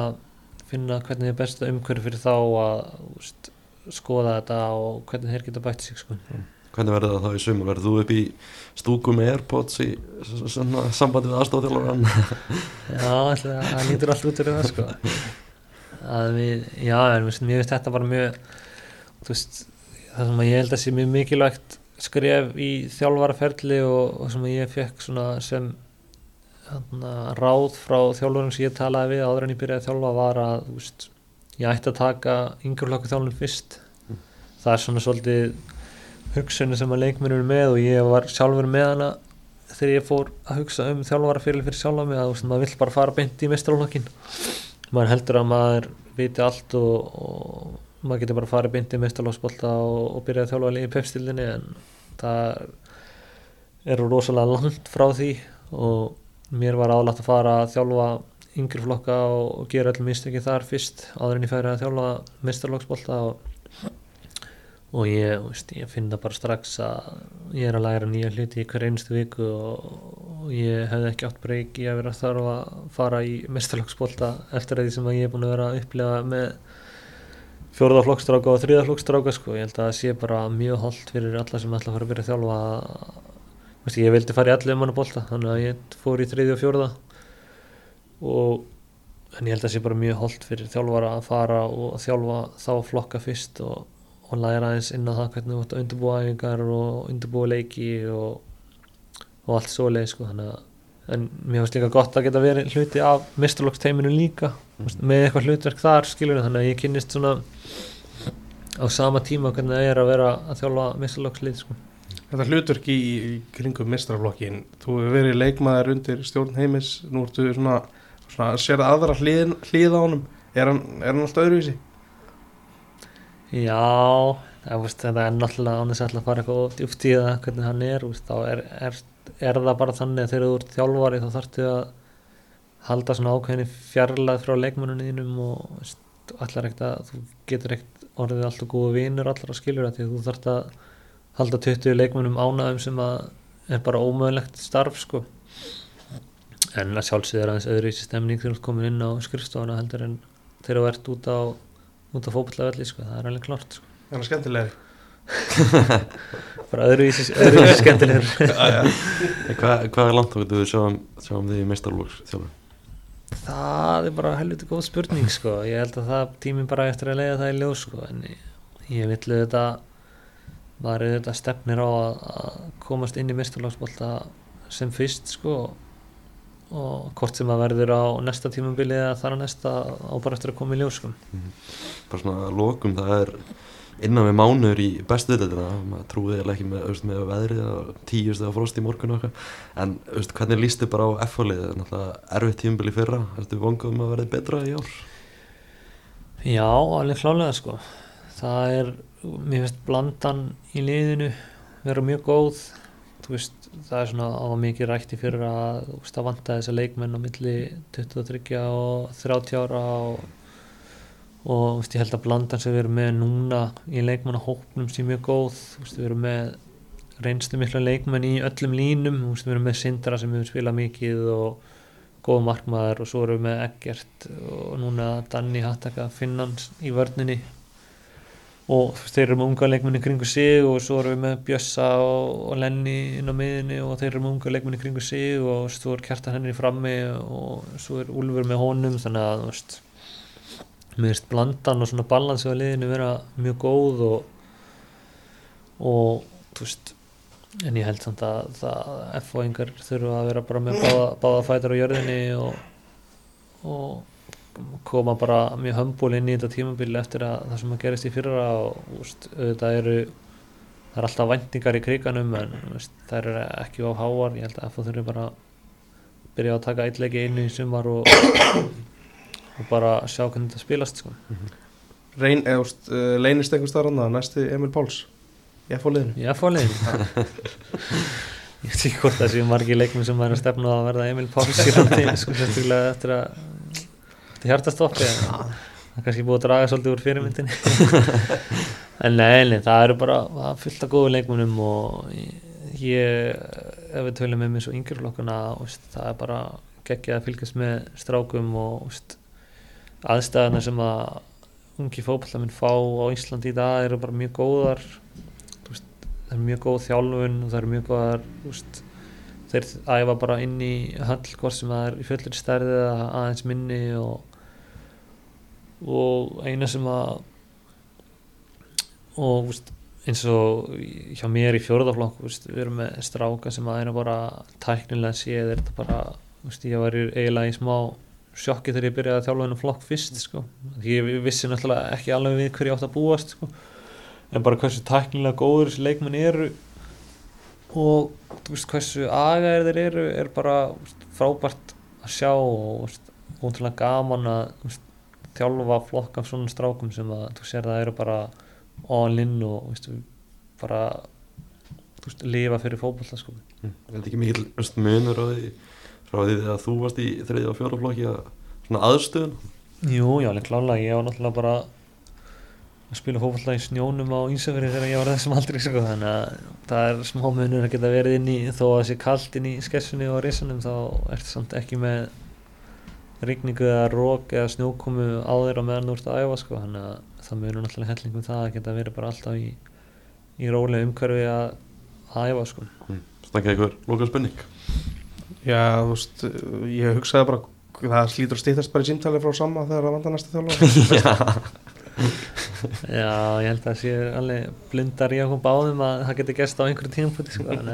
finna hvernig er besta umhverju fyrir þá að úst, skoða þetta og hvernig þeir geta bætt sig sko. Hvernig verður það þá í sumar? Verður þú upp í stúku með Airpods í sambandi við aðstofþjálfur Já, að það lítur allt út fyrir það sko við, já, en mér finnst þetta bara mjög veist, það sem ég held að sé mjög mikilvægt skref í þjálfaraferli og, og sem ég fekk svona sem ráð frá þjálfurum sem ég talaði við áður en ég byrjaði að þjálfa var að veist, ég ætti að taka yngreflokku þjálfum fyrst. Það er svona svolítið hugsunni sem að leikmennur eru með og ég var sjálfur með hana þegar ég fór að hugsa um þjálfarafyrir fyrir sjálfa mig að veist, maður vill bara fara beint í mestralokkin maður heldur að maður viti allt og, og maður getur bara farið beint í mestralokksbolta og, og byrja að þjálfa í pepstildinni en það eru rosalega langt frá því og mér var aðlægt að fara að þjálfa yngri flokka og, og gera öll mistöki þar fyrst áður en ég færi að þjálfa mestralokksbolta og og ég, veist, ég finn það bara strax að ég er að læra nýja hluti í hver einstu viku og, og ég hefði ekki átt breyk í að vera þarf að fara í mestarlokksbólta eftir því sem að ég er búin að vera að upplega með fjórðaflokkstráka og þriðaflokkstráka sko. ég held að það sé bara mjög holdt fyrir alla sem ætla að fara að byrja að þjálfa Þú veist, ég vildi fara í allir um hann að bólta þannig að ég fór í þriði og fjórða og en ég held að það sé bara mjög holdt fyrir þjálfara að fara og þjálfa þá flokka fyrst og og læra aðeins inn á það hvernig þú ætti að undirbúa æfingar og undirbúa leiki og, og allt svo leið sko þannig að en mér finnst líka gott að geta verið hluti af misturlokksteiminu líka mm -hmm. með eitthvað hlutverk þar skilur þannig að ég kynnist svona á sama tíma hvernig það er að vera að þjálfa misturlokkslið sko Þetta hlutverk í, í kringum mistraflokkin, þú hefur verið leikmaður undir stjórn heimis, nú ertu svona, svona sér aðra hlið, hlið á honum, er hann, er hann alltaf öðruvísi? Já, veist, það er náttúrulega ánægis að fara eitthvað djúpt í það hvernig hann er, veist, þá er, er, er það bara þannig að þegar þú ert þjálfari þá þarftu að halda svona ákveðinni fjarlæð frá leikmennunum þínum og veist, allar ekkert að þú getur ekkert orðið alltaf góða vinur allar að skilur það því að þú þarft að halda 20 leikmennum ánægum sem að er bara ómöðulegt starf sko en að sjálfsögður aðeins öðru í stemning þegar þú ert komin inn á skrifstofana heldur en þegar þú ert út á út á fókbaltavelli sko, það er alveg klart sko. Er hann skemmtilegri? bara öðruvísi, öðruvísi skemmtilegur Hvað hva er langt þá getur við sjáum, sjáum því meistarlóks þjálfur? það er bara helviti góð spurning sko, ég held að það tíminn bara eftir að leiða það í ljós sko, en ég, ég vill þetta maður er þetta stefnir á að, komast inn í mesturlagsbólta sem fyrst sko og hvort sem að verður á næsta tímabili eða þar að næsta á bara eftir að koma í ljós sko. Bara svona að lokum það er innan við mánuður í bestu þetta maður trúið eða ekki með, með veðrið og tíust eða frost í morgun eitthvað. En veist, hvernig lístu bara á F-fólið það er náttúrulega erfitt tímabili fyrra. Ertu vongum að verði betra í ár? Já, alveg klálega sko það er, mér finnst blandan í liðinu vera mjög góð. Veist, það er svona á mikið rætti fyrir að veist, það vanta þessa leikmenn á milli 23 og 30 ára og, og veist, ég held að blandan sem við erum með núna í leikmannahópnum sé mjög góð. Við erum með reynslu mikla leikmenn í öllum línum. Við erum með Sindra sem við spila mikið og góð markmaður og svo erum við með Eggert og núna Danni Hattaka Finnans í vörninni og þeir eru með unga leikmenni kringu sig og svo erum við með Bjössa og, og Lenny inn á miðinni og þeir eru með unga leikmenni kringu sig og svo er Kjartan henni frammi og svo er Úlfur með honum þannig að veist finnst blandan og svona balansi á liðinu vera mjög góð og og veist en ég held samt að það F-fóingar þurfa að vera bara með báða, báða fætar á jörðinni og, og koma bara mjög hömbul inn í þetta tímabili eftir að það sem að gerist í fyrra og úst, auðvitað eru það er alltaf væntingar í kriganum en úst, það eru ekki á háar. Ég held að F-fó þurfi bara að byrja að taka eitthvað einu í sumar og, og bara sjá hvernig þetta spilast sko. Reyn, eða, úst, uh, leynist einhver starf annað næsti Emil Páls í F-liðinu Já, fóliðin Ég veit ekki hvort það séu margi leikminn sem væri að stefna að verða Emil Páls í framtíðin sko, sérstaklega eftir að hjartastoppi það er kannski búið að draga svolítið úr fyrirmyndinni. En nei, nei, það eru bara fullt af góðu leikmennum og ég, ef við tölum með mér svo yngjurflokkuna, það er bara geggjað að fylgjast með strákum og veist, aðstæðana sem að ungi fókballaminn fá á Íslandi í dag eru bara mjög góðar það er mjög góð þjálfun og það er mjög góðar úst, þeir æfa bara inn í höll hvort sem það er í fullir stærði eða aðeins minni og, og eina sem að og úst, eins og hjá mér í fjórðaflokk við erum með stráka sem að er bara tæknilega séð er þetta bara úst, ég var eiginlega í smá sjokki þegar ég byrjaði að þjálfa hennu flokk fyrst sko. ég vissi náttúrulega ekki alveg við hverju átt að búast sko en bara hversu tæknilega góður þessi leikmenn eru og veist, hversu agaðir þeir eru er bara veist, frábært að sjá og veist, ótrúlega gaman að þjálfa flokk af svona strákum sem að þú sér það eru bara all in og bara lifa fyrir fókbalta sko. mm. Er þetta ekki mikil munur á því frá því þegar þú varst í þriðja og fjóra flokki að svona aðstöðun? Jú, já, alveg klálega, ég var náttúrulega bara að spila fókvalllega í snjónum á Ísafjörði þegar ég var þessum aldrei sko. þannig að það er smá munur að geta verið inn í þó að það sé kallt inn í skessunni og risunum þá er þetta samt ekki með rigningu eða rók eða snjókomu á þeirra meðan þú ert að æfa sko. þannig að það munur náttúrulega hellingum það að geta verið bara alltaf í, í rólega umhverfi að, að æfa sko. mm. Snakka ykkur lóka spenning Já, þú veist, ég hugsaði bara það slítur stýttast bara í símtali frá sama þegar það vandar næsta þjálfa Já, ég held að það sé alveg blundar í okkur báðum að það getur gæst á einhverju tímputi sko, að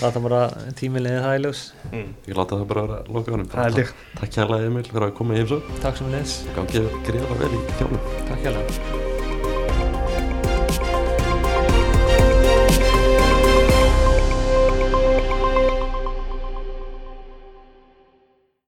það er bara tímilegið það í ljós. Mm. Ég láta það bara vera loka honum. Ég. Takk hérlega Emil fyrir að koma í heimsó Takk sem við leins Gangið greiðar vel í þjónum Takk hérlega